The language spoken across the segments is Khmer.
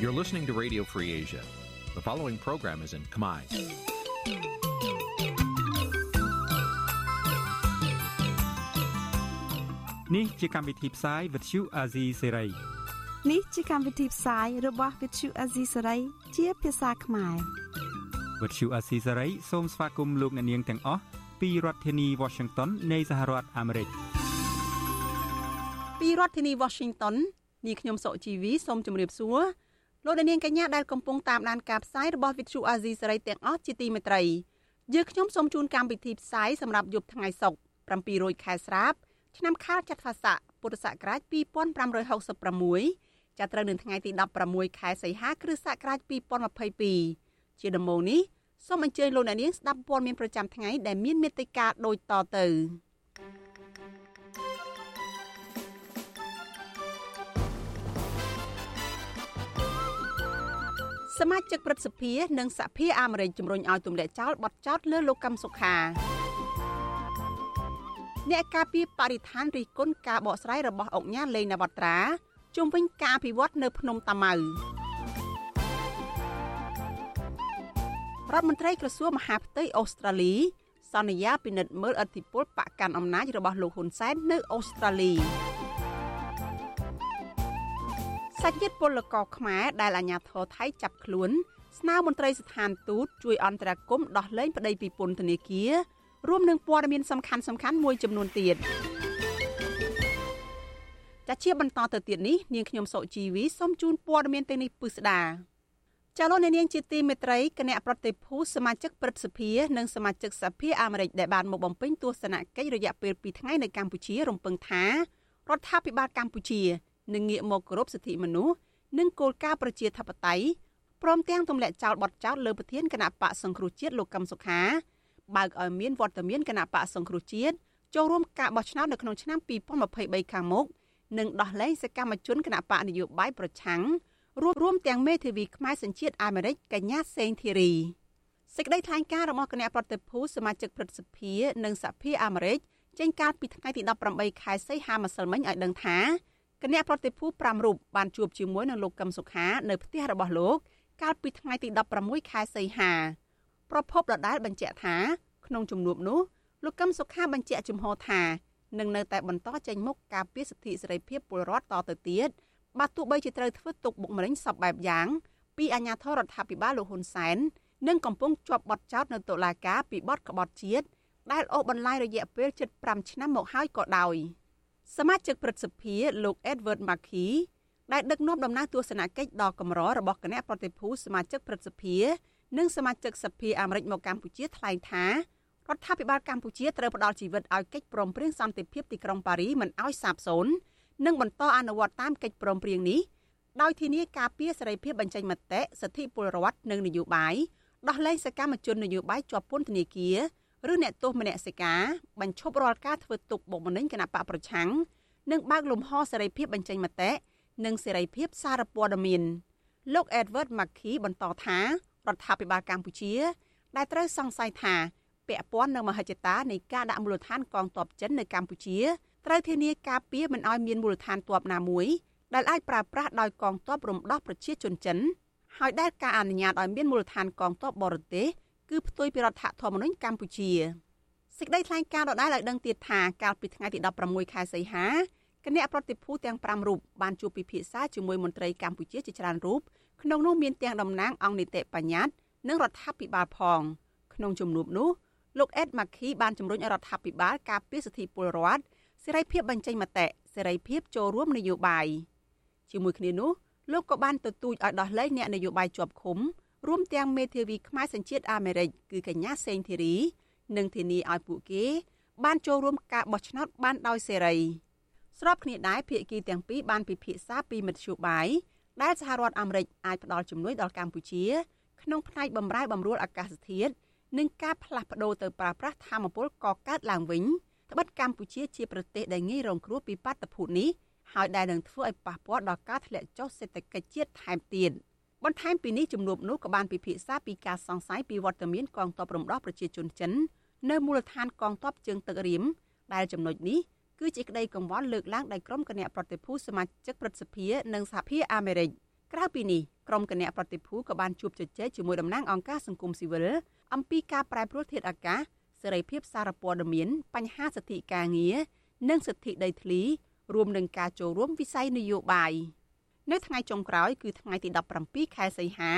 You're listening to Radio Free Asia. The following program is in Khmer. នេះជាកម្មវិធីផ្សាយ Vuthu Azizi Serai នេះជាកម្មវិធីផ្សាយរបស់ Vuthu Azizi Serai ជាភាសាខ្មែរ Vuthu Azizi Serai សូមស្វាគមន៍លោកអ្នកនាងទាំងអស់ពីរដ្ឋធានី Washington នៃសហរដ្ឋអាមេរិក ពីរដ្ឋធានី Washington នាងខ្ញុំសុជីវីសូមជម្រាបសួរ លោកអ្នកនាងកញ្ញាដែលកំពុងតាមដានការផ្សាយរបស់ Vuthu Azizi Serai ទាំងអស់ជាទីមេត្រីយើងខ្ញុំសូមជូនកម្មវិធីផ្សាយសម្រាប់យប់ថ្ងៃសុក្រ700ខែស្រាប ឆ្នាំខាលចត្វាស័កពុទ្ធសករាជ2566ចាប់ត្រូវនៅថ្ងៃទី16ខែសីហាគ្រិស្តសករាជ2022ជាដំបូងនេះសូមអញ្ជើញលោកអ្នកនាងស្ដាប់ព័ត៌មានប្រចាំថ្ងៃដែលមានមេត្តាដូចតទៅ សមាជិកព្រឹទ្ធសភានិងសភាអាមេរិកជំរុញឲ្យទម្លាក់ចោលបទចោទលើលោកកឹមសុខាអ្នកការពីបរិស្ថានរិះគន់ការបកស្រាយរបស់អង្គការលេងនវត្រាជុំវិញការអភិវឌ្ឍនៅភ្នំតាម៉ៅរដ្ឋមន្ត្រីក្រសួងមហាផ្ទៃអូស្ត្រាលី សន្យាពិនិត្យមើលអធិបុលបកកាន់អំណាចរបស់លោកហ៊ុនសែននៅអូស្ត្រាលី សាច់ញាតិពលករខ្មែរដែលអាជ្ញាធរថៃចាប់ខ្លួន ស្នើមន្ត្រីស្ថានទូតជួយអន្តរាគមន៍ដោះលែងប្តីពីពន្ធនាគាររួមនឹងព័ត៌មានសំខាន់សំខាន់មួយចំនួនទៀតចាជាបន្តទៅទៀតនេះនាងខ្ញុំសុជីវីសូមជូនព័ត៌មានទាំងនេះពិស្ដាចាលោកនាងជាទីមេត្រីគណៈប្រតិភូសមាជិកព្រឹទ្ធសភានិងសមាជិកសភាអាមេរិកដែលបានមកបំពេញទស្សនកិច្ចរយៈពេល2ថ្ងៃនៅកម្ពុជារំពឹងថារដ្ឋាភិបាលកម្ពុជា នឹងងាកមកគោរពសិទ្ធិមនុស្សនិងគោលការណ៍ប្រជាធិបតេយ្យព្រមទាំងទម្លាក់ចោលបទចោទលើប្រធានគណៈបកសង្គ្រោះជាតិលោកកឹមសុខាបើកឲ្យមានវត្តមានគណៈបកសង្គ្រោះជាតិចូលរួមការបោះឆ្នោតនៅក្នុងឆ្នាំ2023ខាងមុខនិងដោះលែងសកម្មជនគណៈបកនយោបាយប្រឆាំងរួមរួមទាំងមេធាវីខ្មែរសញ្ជាតិអាមេរិកកញ្ញាសេងធីរីសេចក្តីថ្លែងការណ៍របស់គណៈប្រតិភូសមាជិកព្រឹទ្ធសភានិងសភាអាមេរិកចេញកាលពីថ្ងៃទី18ខែសីហាម្សិលមិញឲ្យដឹងថា គណៈប្រតិភូ5រូបបានជួបជាមួយនឹងលោកកឹមសុខានៅផ្ទះរបស់លោក កាលពីថ្ងៃទី16ខែសីហាប្រពន្ធដដែលបញ្ជាក់ថាក្នុងជំនួបនោះលោកកឹមសុខាបញ្ជាក់ជំហរថានឹងនៅតែបន្តចេញមុខការពារសិទ្ធិសេរីភាពពលរដ្ឋតទៅទៀតបើទោះបីជាត្រូវធ្វើទុកបុកម្នេញសពបែបយ៉ាងពីអាញាធរដ្ឋាភិបាលលោកហ៊ុនសែននិងកំពុងជាប់បទចោទនៅតុលាការពីបទក្បត់ជាតិដែលអូសបន្លាយរយៈពេលជិត5ឆ្នាំមកហើយក៏ដោយ សមាជិកព្រឹទ្ធសភាលោក Edward Markey ដែលដឹកនាំដំណើរទស្សនកិច្ចដ៏កម្ររបស់គណៈប្រតិភូសមាជិកព្រឹទ្ធសភានិងសមាជិកសភាអាមេរិកមកកម្ពុជាថ្លែងថារដ្ឋាភិបាលកម្ពុជាត្រូវផ្ដល់ជីវិតឲ្យកិច្ចព្រមព្រៀងសន្តិភាពទីក្រុងប៉ារីមិនឲ្យសាបសូន្យនិងបន្តអនុវត្តតាមកិច្ចព្រមព្រៀងនេះដោយធានាការពារសេរីភាពបញ្ចេញមតិសិទ្ធិពលរដ្ឋនិងនយោបាយដោះលែងសកម្មជននយោបាយជាប់ពន្ធនាគារ ឬអ្នកទោសមនសិការបញ្ឈប់រាល់ការធ្វើទុកបុកម្នេញគណៈបកប្រឆាំងនិងបើកលំហសេរីភាពបញ្ចេញមតិនិងសេរីភាពសារព័ត៌មានលោក Edward Mackey បន្តថារដ្ឋាភិបាលកម្ពុជា ដែលត្រូវសង្ស័យថាពាក់ព័ន្ធនឹងមហិច្ឆតានៃការដាក់មូលដ្ឋានកងទ័ពចិននៅកម្ពុជាត្រូវធានាការពារមិនឲ្យមានមូលដ្ឋានទ័ពណាមួយដែលអាចប្រើប្រាស់ដោយកងទ័ពរំដោះប្រជាជនចិនហើយដែលការអនុញ្ញាតឲ្យមានមូលដ្ឋានកងទ័ពបរទេស គឺផ្ទុយពីរដ្ឋធម្មនុញ្ញកម្ពុជាសេចក្តីថ្លែងការណ៍ដដែលឲ្យដឹងទៀតថាកាលពីថ្ងៃទី16ខែសីហាគណៈប្រតិភូទាំង5រូបបានជួបពិភាក្សាជាមួយមន្ត្រីកម្ពុជាជាច្រើនរូបក្នុងនោះមានទាំងតំណាងអង្គនីតិបញ្ញត្តិនិងរដ្ឋាភិបាលផងក្នុងជំនួបនោះលោកអេតម៉ាឃីបានជំរុញរដ្ឋាភិបាលការពារសិទ្ធិពលរដ្ឋសេរីភាពបញ្ចេញមតិសេរីភាពចូលរួមនយោបាយជាមួយគ្នានោះលោកក៏បានទទូចឲ្យដោះលែងអ្នកនយោបាយជាប់ឃុំ រួមទាំងមេធាវីខ្មែរសញ្ជាតិអាមេរិកគឺកញ្ញាសេងធីរីនិងធានាឲ្យពួកគេ បានចូលរួមការបោះឆ្នោតបានដោយសេរីស្របគ្នាដែរភាគីទាំងពីរបានពិភាក្សាពីមធ្យោបាយដែលសហរដ្ឋអាមេរិកអាចផ្ដល់ជំនួយដល់កម្ពុជា ក្នុងផ្នែកបម្រែបម្រួលអាកាសធាតុនិងការផ្លាស់ប្ដូរទៅប្រើប្រាស់ធម្មពលកកើតឡើងវិញត្បិតកម្ពុជាជាប្រទេសដែលងាយរងគ្រោះពីបាតុភូតនេះហើយដែលនឹងធ្វើឲ្យប៉ះពាល់ដល់ការធ្លាក់ចុះសេដ្ឋកិច្ចជាតិថែមទៀត បន្ថែមពីនេះជំនួបនោះក៏បានពិភាក្សាពីការសង្ស័យពីវត្តមានកងទ័ពរំដោះប្រជាជនចិននៅមូលដ្ឋានកងទ័ពជើងទឹករៀមដែលចំណុចនេះគឺជាក្តីកង្វល់លើកឡើងដោយក្រុមគណៈប្រតិភូសមាជិកព្រឹទ្ធសភានិងសហភាពអាមេរិកក្រៅពីនេះក្រុមគណៈប្រតិភូក៏បានជួបជជែកជាមួយតំណាងអង្គការសង្គមស៊ីវិលអំពីការប្រែប្រួលធាតុអាកាសសេរីភាពសារព័ត៌មានបញ្ហាសិទ្ធិការងារនិងសិទ្ធិដីធ្លីរួមនឹងការចូលរួមវិស័យនយោបាយ នៅថ្ងៃចុងក្រោយគឺថ្ងៃទី17ខែសីហា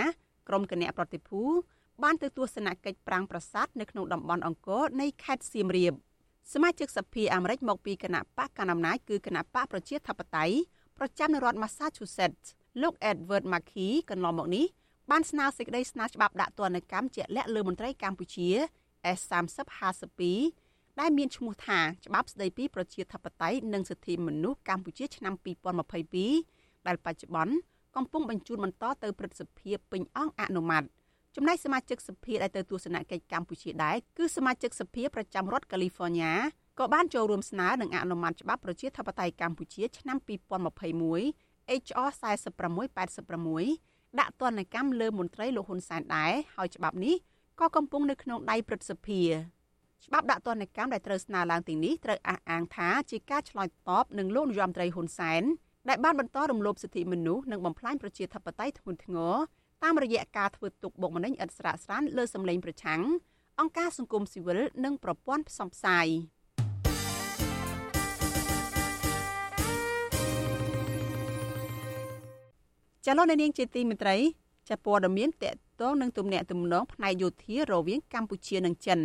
ក្រុមគណៈប្រតិភូបានទៅទស្សនកិច្ចប្រាង្គប្រាសាទនៅក្នុងតំបន់អង្គរនៃខេត្តសៀមរាបសមាជិកសភាអាមេរិកមកពីគណៈបកកណ្ដាលអំណាចគឺគណៈបកប្រជាធិបតេយ្យប្រចាំនៅរដ្ឋ Massachusetts លោក Edward Markey កន្លងមកនេះបានស្នើសេចក្តីស្នើច្បាប់ដាក់ទណ្ឌកម្មជាក់លាក់លើមន្ត្រីកម្ពុជា S3052 ដែលមានឈ្មោះថាច្បាប់ស្តីពីប្រជាធិបតេយ្យនិងសិទ្ធិមនុស្សកម្ពុជាឆ្នាំ2022 ដែលបច្ចុប្បន្នកំពុងបញ្ជូនបន្តទៅព្រឹទ្ធសភាពេញអង្គអនុម័តចំណែកសមាជិកសភាដែលទៅទស្សនកិច្ចកម្ពុជាដែរគឺសមាជិកសភាប្រចាំរដ្ឋកាលីហ្វ័រញ៉ាក៏បានចូលរួមស្នើនឹងអនុម័តច្បាប់ប្រជាធិបតេយ្យកម្ពុជាឆ្នាំ2021 HR 4686ដាក់ទណ្ឌកម្មលើមន្ត្រីលោកហ៊ុនសែនដែរហើយច្បាប់នេះក៏កំពុងនៅក្នុងដៃព្រឹទ្ធសភាច្បាប់ដាក់ទណ្ឌកម្មដែលត្រូវស្នើឡើងទីនេះត្រូវអះអាងថាជាការឆ្លើយតបនឹងលោកនាយរដ្ឋមន្ត្រីហ៊ុនសែន ដែលបានបន្តរំលោភសិទ្ធិមនុស្សនិងបំផ្លាញប្រជាធិបតេយ្យធ្ងន់ធ្ងរតាមរយៈការធ្វើទុកបុកម្នេញឥតស្រាកស្រានលើសម្លេងប្រឆាំងអង្គការសង្គមស៊ីវិលនិងប្រព័ន្ធផ្សព្វផ្សាយចលនានាងជាទីមេត្រីចាព័ត៌មានតកតងនឹងទំនាក់ទំនងផ្នែកយោធារវាងកម្ពុជានិងចិនរ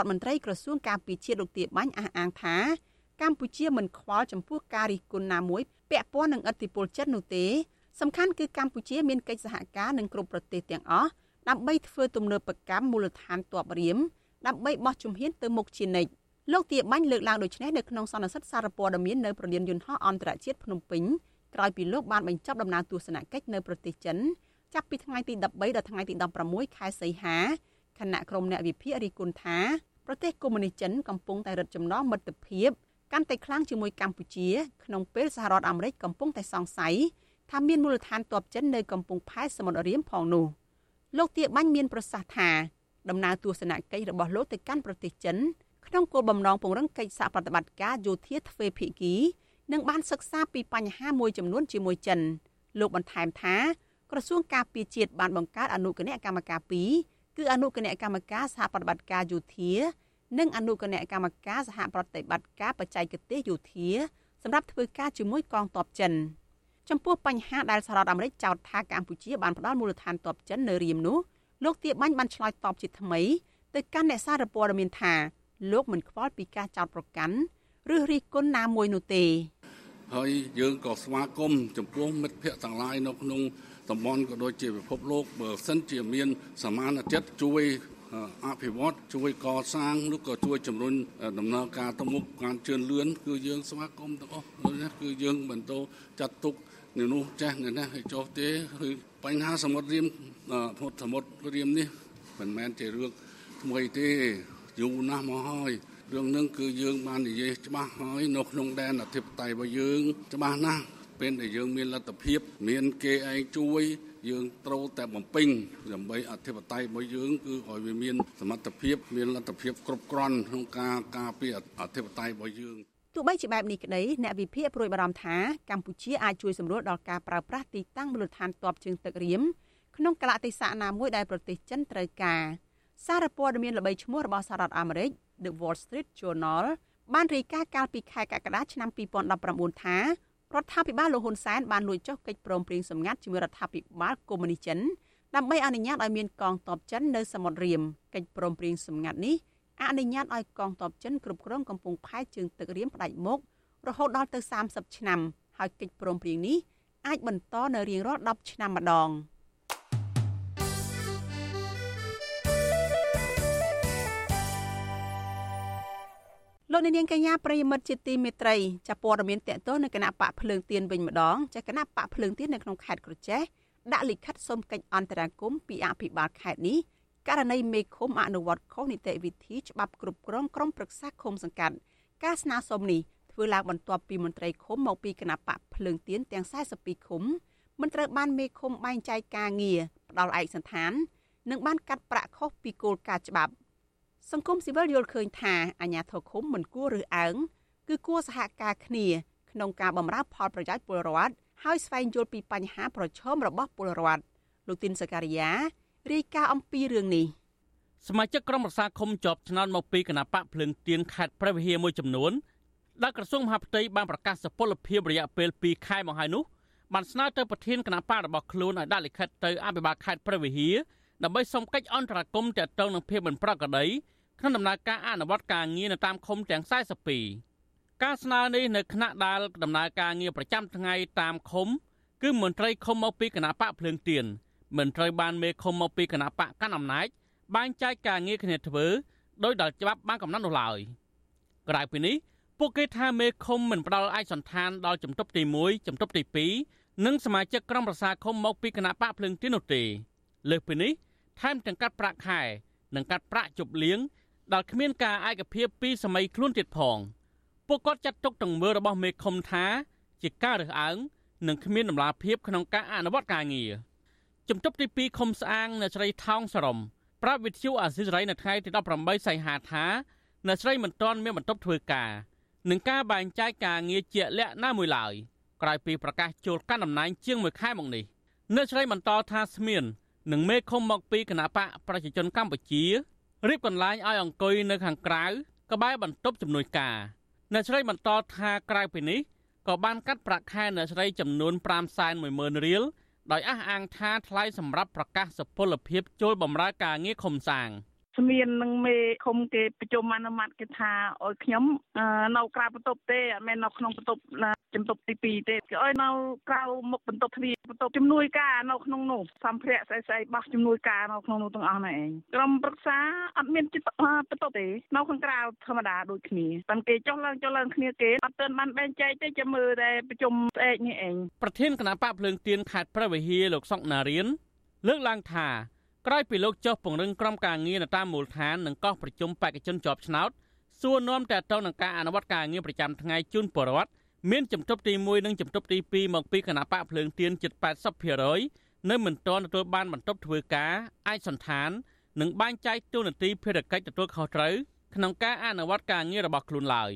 ដ្ឋមន្ត្រីក្រសួងការពារជាតិលោកទាបាញ់អះអាងថាកម្ពុជាមិនខ្វល់ចំពោះការរិះគន់ណាមួយ ពាក់ព័ន្ធនឹងឥទ្ធិពលចិននោះទេសំខាន់គឺកម្ពុជាមានកិច្ចសហការនឹងគ្រប់ប្រទេសទាំងអស់ដើម្បីធ្វើទំនើបកម្មមូលដ្ឋានទ័ពរៀមដើម្បីបោះជំហានទៅមុខជានិច្ចលោកទាបាញ់លើកឡើងដូចនេះនៅក្នុងសន្និសីទសារព័ត៌មាននៅប្រលានយន្តហោះអន្តរជាតិភ្នំពេញក្រោយពីលោកបានបញ្ចប់ដំណើរទស្សនកិច្ចនៅប្រទេសចិនចាប់ពីថ្ងៃទី13ដល់ថ្ងៃទី16ខែសីហាគណៈក្រុមអ្នកវិភាគរិះគន់ថាប្រទេសកុម្មុយនីសចិនកំពុងតែរឹតចំណងមិត្តភាព កាន់តែខ្លាំងជាមួយកម្ពុជាក្នុងពេលសហរដ្ឋអាមេរិកកំពុងតែសង្ស័យថាមានមូលដ្ឋានទ័ពចិននៅកំពង់ផែសមុទ្ររៀមផងនោះលោកទាបាញ់មានប្រសាសន៍ថាដំណើរទស្សនកិច្ចរបស់លោកទៅកាន់ប្រទេសចិនក្នុងគោលបំណងពង្រឹងកិច្ចសហប្រតិបត្តិការយោធាទ្វេភាគីនិងបានសិក្សាពីបញ្ហាមួយចំនួនជាមួយចិន លោកបន្ថែមថាក្រសួងការពារជាតិបានបង្កើតអនុគណៈកម្មការ2គឺអនុគណៈកម្មការសហប្រតិបត្តិការយោធា និងអនុគណៈកម្មការសហប្រតិបត្តិការបច្ចេកទេសយោធា សម្រាប់ធ្វើការជាមួយកងទ័ពចិនចំពោះបញ្ហាដែលសហរដ្ឋអាមេរិកចោទថាកម្ពុជាបានផ្ដល់មូលដ្ឋានទ័ពចិននៅរៀមនោះលោកទាបាញ់បានឆ្លើយតបជាថ្មីទៅកាន់អ្នកសារព័ត៌មានថាលោកមិនខ្វល់ពីការចោទប្រកាន់ឬរិះគន់ណាមួយនោះទេហើយយើងក៏ស្វាគមន៍ចំពោះមិត្តភ័ក្តិទាំងឡាយនៅក្នុងតំបន់ក៏ដូចជាពិភពលោកបើសិនជាមានសមានចិត្តជួយ អភិវឌ្ឍជួយកសាងឬក៏ជួយជំរុញដំណើរការទៅមុខការជឿនលឿនគឺយើងស្វាគមន៍ទាំងអស់គឺយើងបន្តចាត់ទុកនៅនោះចាស់នៅនេះឲ្យចុះទេឬបញ្ហាសមុទ្ររៀមធុតសមុទ្ររៀមនេះមិនមែនជារឿងថ្មីទេយូរណាស់មកហើយរឿងនឹងគឺយើងបាននិយាយច្បាស់ហើយនៅក្នុងដែនអធិបតេយ្យរបស់យើងច្បាស់ណាស់ពេលដែលយើងមានលទ្ធភាព មានគេឯងជួយ យើងត្រូវតែបំពេញដើម្បីអធិបតេយ្យរបស់យើងគឺឲ្យវាមានសមត្ថភាពមានលទ្ធភាពគ្រប់គ្រាន់ក្នុងការការពារអធិបតេយ្យរបស់យើងទោះបីជាបែបនេះក្តីអ្នកវិភាគប្រួយបារម្ភថាកម្ពុជាអាចជួយសម្រួលដល់ការប្រើប្រាស់ទីតាំងមូលដ្ឋានទ័ពជើងទឹករៀមក្នុងកលៈទេសៈណាមួយដែលប្រទេសចិនត្រូវការសារព័ត៌មានល្បីឈ្មោះរបស់សហរដ្ឋអាមេរិក The Wall Street Journal បានរាយការណ៍កាលពីខែកក្កដាឆ្នាំ2019ថា រដ្ឋាភិបាលលោកហ៊ុនសែនបានលួចចុះកិច្ចព្រមព្រៀងសម្ងាត់ជាមួយរដ្ឋាភិបាលកុម្មុយនីសចិនដើម្បីអនុញ្ញាតឲ្យមានកងទ័ពចិននៅសមុទ្ររៀមកិច្ចព្រមព្រៀងសម្ងាត់នេះអនុញ្ញាតឲ្យកងទ័ពចិនគ្រប់គ្រងកំពង់ផែជើងទឹករៀមផ្ដាច់មុខរហូតដល់ទៅ30ឆ្នាំហើយកិច្ចព្រមព្រៀងនេះអាចបន្តនៅរៀងរាល់10ឆ្នាំម្ដង។ លោកនាងកញ្ញាប្រិយមិត្តជាទីមេត្រីចាព័ត៌មានតកតនៅគណៈបកភ្លើងទៀនវិញម្ដងចាគណៈបកភ្លើងទៀននៅក្នុងខេត្តក្រចេះដាក់លិខិតសុំកិច្ចអន្តរាគមន៍ពីអភិបាលខេត្តនេះករណីមេឃុំអនុវត្តខុសនីតិវិធីច្បាប់គ្រប់គ្រងក្រុមប្រឹក្សាឃុំសង្កាត់ការស្នើសុំនេះធ្វើឡើងបន្ទាប់ពីមន្ត្រីឃុំមកពីគណៈបកភ្លើងទៀនទាំង42ឃុំមិនត្រូវបានមេឃុំបែងចែកការងារផ្ដាល់ឯកសន្តាន និងបានកាត់ប្រាក់ខុសពីគោលការណ៍ច្បាប់ សង្គមស៊ីវិលយល់ឃើញថាអាញាធរឃុំមិនគួររើសអើងគឺគួរសហការគ្នាក្នុងការបម្រើផលប្រយោជន៍ពលរដ្ឋហើយស្វែងយល់ពីបញ្ហាប្រឈមរបស់ពលរដ្ឋលោកទីនសការីយ៉ារាយការណ៍អំពីរឿងនេះសមាជិកក្រុមប្រឹក្សាឃុំជាប់ឆ្នោតមកពីគណៈបកភ្លើងទៀនខេត្តព្រះវិហារមួយចំនួនដែលក្រសួងមហាផ្ទៃបានប្រកាសសុពលភាពរយៈពេល2ខែមកហើយនោះបានស្នើទៅប្រធានគណៈបករបស់ខ្លួនឲ្យដាក់លិខិតទៅអភិបាលខេត្តព្រះវិហារដើម្បីសុំកិច្ចអន្តរាគមន៍ទាក់ទងនឹងភាពមិនប្រក្រតី ក្នុងដំណើរការអនុវត្តការងារនៅតាមឃុំទាំង42ការស្នើនេះនៅគណៈដែលដំណើរការងារប្រចាំថ្ងៃតាមឃុំ គឺមន្ត្រីឃុំមកពីគណៈបកភ្លើងទៀនមិនត្រូវបានមេឃុំមកពីគណៈបកកាន់អំណាចបែងចែកការងារគ្នាធ្វើដោយដល់ច្បាប់បានកំណត់នោះឡើយក្រៅពីនេះពួកគេថាមេឃុំមិនផ្ដល់ឯកសន្តានដល់ជំទប់ទី1ជំទប់ទី2និងសមាជិកក្រុមប្រឹក្សាឃុំមកពីគណៈបកភ្លើងទៀននោះទេលើសពីនេះថែមទាំងកាត់ប្រាក់ខែនិងកាត់ប្រាក់ជប់លៀង ដែលគ្មានការឯកភាពពីសម័យខ្លួនទៀតផងពួកគាត់ចាត់ទុកទាំងមើលរបស់មេឃុំថាជាការរើសអើងនិងគ្មានដំណាភាពក្នុងការអនុវត្តការងារជំទប់ទី2ឃុំស្អាងនៅស្រីថោងសរំប្រាប់វិទ្យុអាស៊ីសេរីនៅថ្ងៃទី18សីហាថានៅស្រីមិនទាន់មានបន្ទប់ធ្វើការនឹងការបែងចែកការងារជាក់លាក់ណាមួយឡើយក្រោយពីប្រកាសចូលកាន់តំណែងជាង1ខែមកនេះនៅស្រីបន្តថាស្មាននឹងមេឃុំមកពីគណៈបកប្រជាជនកម្ពុជា រៀបកន្លែងឲ្យអង្គុយនៅខាងក្រៅក្បែរបន្ទប់ជំនួយការអ្នកស្រីបន្តថាក្រៅពីនេះក៏បានកាត់ប្រាក់ខែអ្នកស្រីចំនួន510,000រៀលដោយអះអាងថាថ្លៃសម្រាប់ប្រកាសសុពលភាពចូលបម្រើការងារខុំសាង។ ស្មាននឹងមេឃុំគេប្រជុំអនុម័តគេថាឲ្យខ្ញុំនៅក្រៅបន្ទប់ទេអត់មែននៅក្នុងបន្ទប់ជំទប់ទី2ទេគេឲ្យនៅក្រៅមុខបន្ទប់ទ្វារបន្ទប់ជំនួយការនៅក្នុងនោះសម្ភារៈស្អីស្អីបោះជំនួយការនៅក្នុងនោះទាំងអស់ហ្នឹងឯងក្រុមប្រឹក្សាអត់មានចិត្តបន្ទប់ទេនៅខាងក្រៅធម្មតាដូចគ្នាតែគេចុះឡើងចុះឡើងគ្នាគេអត់ទាន់បានបែងចែកទេចាំមើលតែប្រជុំស្អែកនេះឯងប្រធានគណៈបកភ្លើងទៀនខេត្តព្រះវិហារលោកសុកណារៀនលើកឡើងថា ក្រោយពីលោកចុះពង្រឹងក្រុមការងារនៅតាមមូលដ្ឋាននិងកោះប្រជុំបេក្ខជនជាប់ឆ្នោតសួរនាំតទៅនឹងការអនុវត្តការងារប្រចាំថ្ងៃជូនពលរដ្ឋមានជំទប់ទី1និងជំទប់ទី2មកពីគណៈបកភ្លើងទៀនជិត80%នៅមិនទាន់ទទួលបានបន្ទប់ធ្វើការអាចសន្តាននិងបែងចែកទូនាទីភារកិច្ចទទួលខុសត្រូវក្នុងការអនុវត្តការងាររបស់ខ្លួនឡើយ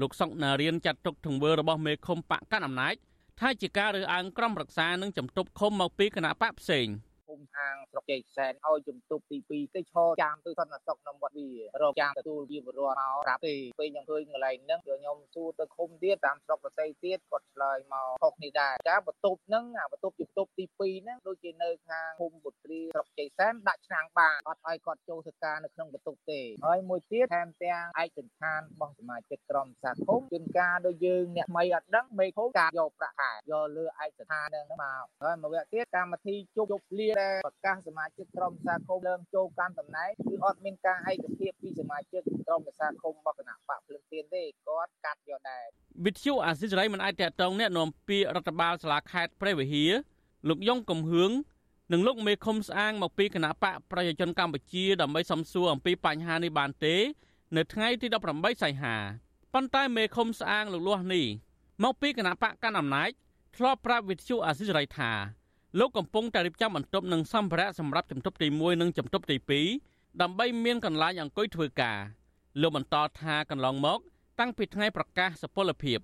លោកសុកណារៀនចាត់ទុកទង្វើរបស់មេឃុំបកកាន់អំណាចថាជាការរើសអើងក្រុមរក្សានិងជំទប់ឃុំមកពីគណៈបកផ្សេង។ុំ ហាងស្រុកជ័យសែនឲ្យជំទប់ទី2ទៅឈរចាំទៅសន្តិសុខក្នុងវត្តវារកចាំទទួលវាបរិវត្តមកប្រាប់ទេពេលខ្ញុំឃើញកន្លែងហ្នឹងគឺខ្ញុំសួរទៅឃុំទៀតតាមស្រុកប្រស័យទៀតគាត់ឆ្លើយមកខុសគ្នាដែរការបន្ទប់ហ្នឹងអាបន្ទប់ជំទប់ទី2ហ្នឹងដូចជានៅខាងភូមិពុទ្រីស្រុកជ័យសែនដាក់ឆ្នាំងបានអត់ឲ្យគាត់ចូលធ្វើការនៅក្នុងបន្ទប់ទេហើយមួយទៀតថែមទាំងឯកសន្តានរបស់សមាជិកក្រុមសាឃុំជួនកាលដូចយើងអ្នកថ្មីអត់ដឹងមេឃុំការយកប្រាក់ខែយកលើឯកសន្តានហ្នឹងមកហើយមួយវគ្គទៀតកម្មវិធីជប់ជប់លាដែលប្រកាសសមាជិកក្រុមសាគមលើងចូលកាន់តំណែងគឺអត់មានការឯកភាពពីសមាជិកក្រុមសាគមរបស់គណៈបកភ្លឹងទៀនទេគាត់កាត់យកដែរវិទ្យុអាស៊ីសេរីមិនអាចតតងអ្នកនាំពាក្យរដ្ឋបាលសាលាខេត្តព្រះវិហារលោកយ៉ុងកំហឿងនិងលោកមេឃុំស្អាងមកពីគណៈបកប្រជាជនកម្ពុជាដើម្បីសំសួរអំពីបញ្ហានេះបានទេ នៅថ្ងៃទី18សីហាប៉ុន្តែមេឃុំស្អាងលោកលាស់នេះមកពីគណៈបកកាន់អំណាចធ្លាប់ប្រាប់វិទ្យុអាស៊ីសេរីថា លោកកំពុងតែរៀបចំបន្ទប់និងសម្ភារៈសម្រាប់បន្ទប់ទី1និងបន្ទប់ទី2ដើម្បីមានកន្លែងអង្គុយធ្វើការលោកបន្តថាកន្លងមក តាំងពីថ្ងៃប្រកាសសុពលភាព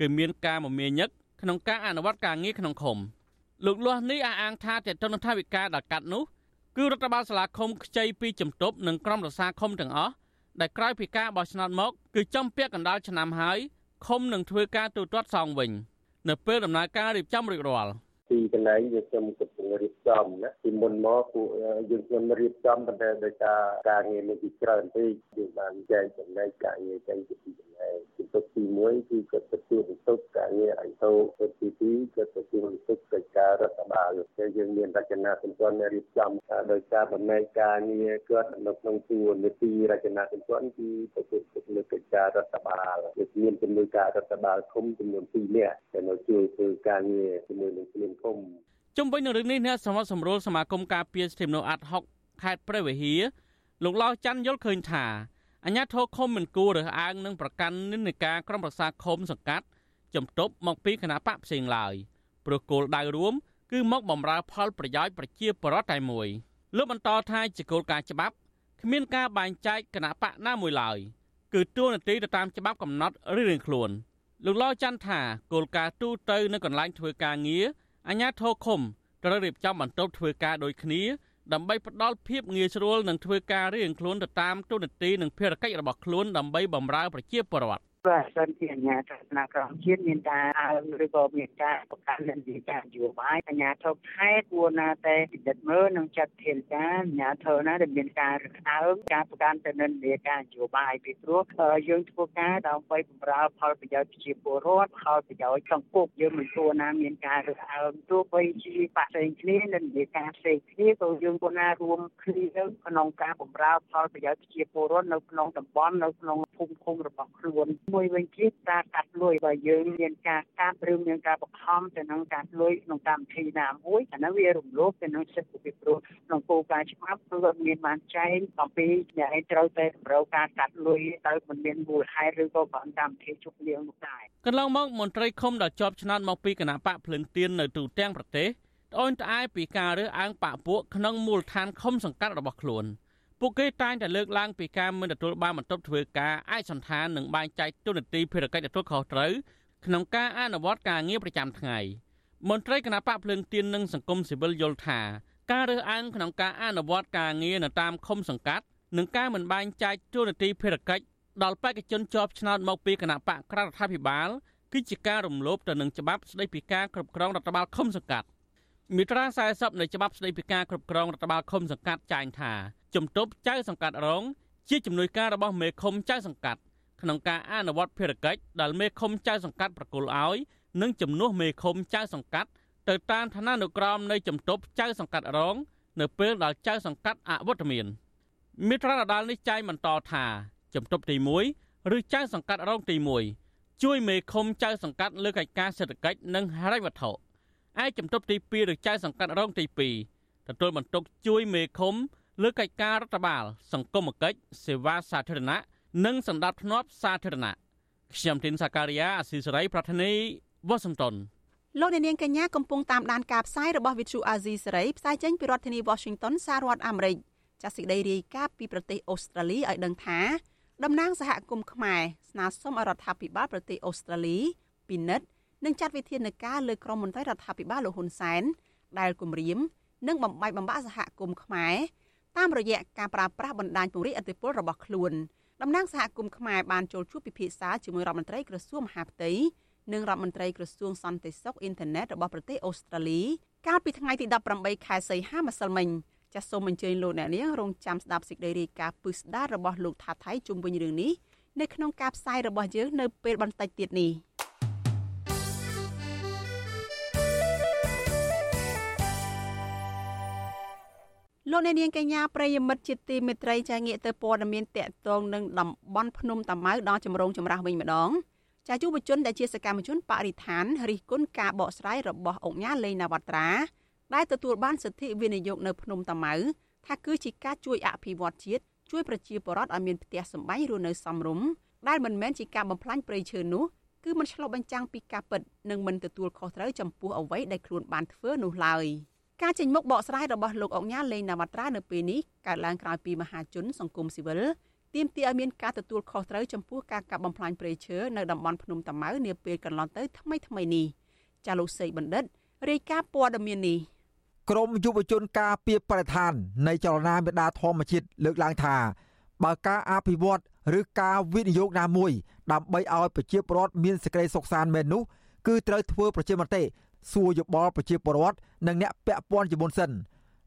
គឺមានការមមាញឹកក្នុងការអនុវត្តការងារក្នុងឃុំលោកលាស់នេះអះអាងថាតេតនថាវិការដល់កាត់នោះគឺរដ្ឋបាលសាលាឃុំខ្ចីពីជំទប់និងក្រុមរក្សាឃុំទាំងអស់ដែលក្រោយពីការបោះឆ្នោតមកគឺចំពាក់កណ្ដាលឆ្នាំហើយឃុំនឹងធ្វើការទូទាត់សងវិញ នៅពេលដំណើរការរៀបចំរួចរាល់ ទីកន្លែងយើងខ្ញុំកំពុងរៀបចំណាពីមុនមកពួកយើងខ្ញុំរៀបចំប៉ុន្តែដោយសារការងារមានពីច្រើនពេកយើងបានចែកចំណែកការងារចេញពីទីកន្លែងទីទុកទី1គឺគាត់ទទួលបន្ទុកការងារអញ្ជើញទី2គាត់ទទួលបន្ទុកកិច្ចការរដ្ឋបាលហើយយើងមានរចនាសម្ព័ន្ធរៀបចំដោយសារបំណែកការងារគាត់នៅក្នុងជួរនីតិរចនាសម្ព័ន្ធគឺទទួលបន្ទុកលើកិច្ចការរដ្ឋបាលវាមានជំនួយការរដ្ឋបាលគុំចំនួន2នាក់ដែលនៅជួយធ្វើការងារជាមួយនឹងគ្មានគុំជុំវិញនឹងរឿងនេះអ្នកសមត្ថសម្រួលសមាគមការពារសិទ្ធិមនុស្សអាត់ហុកខេត្តព្រះវិហារលោកឡោច័ន្ទយល់ឃើញថាអញ្ញាធរខុំមិនគួររើសអើងនឹងប្រកាន់និន្នាការក្រុមប្រឹក្សាខុំសង្កាត់ជំទប់មកពីគណៈបកផ្សេងឡើយព្រោះគោលដៅរួមគឺមកបំរើផលប្រយោជន៍ប្រជាពលរដ្ឋតែមួយលោកបន្តថាជាគោលការណ៍ច្បាប់គ្មានការបែងចែកគណៈបកណាមួយឡើយគឺទួលនីតិទៅតាមច្បាប់កំណត់រៀងៗខ្លួនលោកឡច័ន្ទថាគោលការណ៍ទូទៅនៅកន្លែងធ្វើការងារ អាជ្ញាធរឃុំត្រូវរៀបចំបន្ទប់ធ្វើការដូចគ្នាដើម្បីផ្ដល់ភាពងាយស្រួលនិងធ្វើការរៀងខ្លួនទៅតាមទូនាទីនិងភារកិច្ចរបស់ខ្លួនដើម្បីបម្រើប្រជាពលរដ្ឋ បាទសិនជាអាជ្ញាធរថ្នាក់ក្រោមជាតិមានការអើងឬក៏មានការបង្កើតនិន្នាការនយោបាយអាជ្ញាធរខេត្តគួរណាតែពិនិត្យមើលនិងចាត់ធានការអាជ្ញាធរណាដែលមានការរឹតអើងការប្រកាន់ទៅនិន្នាការនយោបាយពីព្រោះយើងធ្វើការដើម្បីបម្រើផលប្រយោជន៍ប្រជាពលរដ្ឋផលប្រយោជន៍សង្គមយើងមិនគួរណាមានការរឹតអើងទោះបីជាបាក់ផ្សេងគ្នានិន្នាការផ្សេងគ្នាក៏យើងគួរណារួមគ្នាក្នុងការបម្រើផលប្រយោជន៍ប្រជាពលរដ្ឋនៅក្នុងតំបន់នៅក្នុងភូមិឃុំរបស់ខ្លួនមួយវិញទៀតការកាត់លុយបើយើងមានការកាត់ឬមានការបង្ខំទៅនឹងកាត់លុយក្នុងកម្មវិធីណាមួយអានោះវារំលោភទៅនឹងសិទ្ធិពីព្រោះក្នុងគោលការណ៍ច្បាប់គឺមានបានចែងអំពីអ្នកឯងត្រូវតែតម្រូវការកាត់លុយទៅមិនមានមូលហេតុឬក៏បានកម្មវិធីជប់លៀងនោះដែរកន្លងមកមន្ត្រីឃុំដែលជាប់ឆ្នោតមកពីគណៈបកភ្លឹងទៀននៅទូទាំងប្រទេសត្អូញត្អែពីការរើសអើងបកពួកក្នុងមូលដ្ឋានឃុំសង្កាត់របស់ខ្លួន។ ពួកគេតែងតែលើកឡើងពីការមិនទទួលបានបន្ទប់ធ្វើការឯកសន្តាននិងបែងចែកទូនាទីភារកិច្ចទទួលខុសត្រូវក្នុងការអនុវត្តការងារប្រចាំថ្ងៃមន្ត្រីគណៈបកភ្លើងទៀននិងសង្គមស៊ីវិលយល់ថាការរើសអើងក្នុងការអនុវត្តការងារនៅតាមឃុំសង្កាត់និងការមិនបែងចែកទូនាទីភារកិច្ចដល់បេក្ខជនជាប់ឆ្នោតមកពីគណៈបកក្រៅរដ្ឋាភិបាលគឺជាការរំលោភទៅនឹងច្បាប់ស្តីពីការគ្រប់គ្រងរដ្ឋបាលឃុំសង្កាត់មាត្រា40នៃច្បាប់ស្តីពីការគ្រប់គ្រងរដ្ឋបាលឃុំសង្កាត់ចែងថា ជំទប់ចៅសង្កាត់រង ជាជំនួយការរបស់មេឃុំចៅសង្កាត់ក្នុងការអនុវត្តភារកិច្ចដែលមេឃុំចៅសង្កាត់ប្រគល់ឲ្យនិងជំនួសមេឃុំចៅសង្កាត់ទៅតាមឋានានុក្រមនៃជំទប់ចៅសង្កាត់រង នៅពេលដែលចៅសង្កាត់អវត្តមានមិត្រាដដាលនេះចែងបន្តថាជំទប់ទី1ឬចៅសង្កាត់រងទី1ជួយមេឃុំចៅសង្កាត់លើកិច្ចការសេដ្ឋកិច្ចនិងហិរញ្ញវត្ថុឯជំទប់ទី2ឬចៅសង្កាត់រងទី2ទទួលបន្ទុកជួយមេឃុំ លើកិច្ចការរដ្ឋបាល សង្គមគិច្ចសេវាសាធារណៈនិងសម្ដាប់ធ្នាប់សាធារណៈខ្ញុំទីនសាការីយ៉ាអស៊ីសេរីប្រធានីវ៉ាស៊ីនតោនលោកអ្នកនាងកញ្ញាកំពុងតាមដានការផ្សាយរបស់ Vithu Azizi សេរីផ្សាយចេញពីរដ្ឋធានី Washington សហរដ្ឋអាមេរិកចាសសេចក្តីរាយការណ៍ពីប្រទេសអូស្ត្រាលីឲ្យដឹងថាតំណាងសហគមន៍ខ្មែរស្នើសុំឲ្យរដ្ឋាភិបាលប្រទេសអូស្ត្រាលីពិនិត្យនិងចាត់វិធានការលើក្រមមន្ត្រីរដ្ឋាភិបាលលោកហ៊ុនសែនដែលគម្រាមនិងបំបាយបំបាក់សហគមន៍ខ្មែរ តាមរយៈការប្រើប្រាស់បណ្ដាញពង្រីកអធិបុលរបស់ខ្លួនតំណាងសហគមន៍ខ្មែរបានចូលជួបពិភាក្សាជាមួយរដ្ឋមន្ត្រីក្រសួងមហាផ្ទៃនិងរដ្ឋមន្ត្រីក្រសួងសន្តិសុខអ៊ីនធឺណិតរបស់ប្រទេសអូស្ត្រាលី កាលពីថ្ងៃទី18ខែសីហាម្សិលមិញចាសសូមអញ្ជើញលោកអ្នកនាងរងចាំស្ដាប់សេចក្តីរាយការណ៍ពឹស្ដាររបស់លោកថាថៃជុំវិញរឿងនេះនៅក្នុងការផ្សាយរបស់យើងនៅពេលបន្តិចទៀតនេះ។ លោកអ្នកនាងកញ្ញាប្រិយមិត្តជាទីមេត្រីចាងាកទៅព័ត៌មានតកតងនឹងតំបន់ភ្នំតាម៉ៅដល់ចម្រងចម្រាស់វិញម្ដងចាយុវជនដែលជាសកម្មជនបរិស្ថានរិះគន់ការបកស្រាយរបស់អង្គការលេងនវត្រាដែលទទួលបានសិទ្ធិវិនិយោគនៅភ្នំតាម៉ៅថាគឺជាការជួយអភិវឌ្ឍជាតិជួយប្រជាពលរដ្ឋឲ្យមានផ្ទះសម្បែងរស់នៅសមរម្យដែលមិនមែនជាការបំផ្លាញព្រៃឈើនោះគឺมันឆ្លុះបញ្ចាំងពីការពិតនិងមិនទទួលខុសត្រូវចំពោះអ្វីដែលខ្លួនបានធ្វើនោះឡើយ។ ការចេញមុខបកស្រាយរបស់លោកអង្ញាលេងណាវត្រានៅពេលនេះកើតឡើងក្រោយពីមហាជនសង្គមស៊ីវិលទាមទារឲ្យមានការទទួលខុសត្រូវចំពោះការកាប់បំផ្លាញព្រៃឈើនៅតំបន់ភ្នំតាម៉ៅនាពេលកន្លងទៅថ្មីថ្មីនេះចាលោកសេកបណ្ឌិតរាយការណ៍ព័ត៌មាននេះក្រមយុវជនការពីបរិស្ថាន នៃចលនាមេដាធម្មជាតិលើកឡើងថាបើការអភិវឌ្ឍឬការវិនិយោគណាមួយ ដើម្បីឲ្យប្រជាពលរដ្ឋមានសេចក្តីសុខសាន្តមែននោះគឺត្រូវធ្វើប្រជាមតិ សួរយោបល់ប្រជាពលរដ្ឋនិងអ្នកពាក់ព័ន្ធជាមុនសិន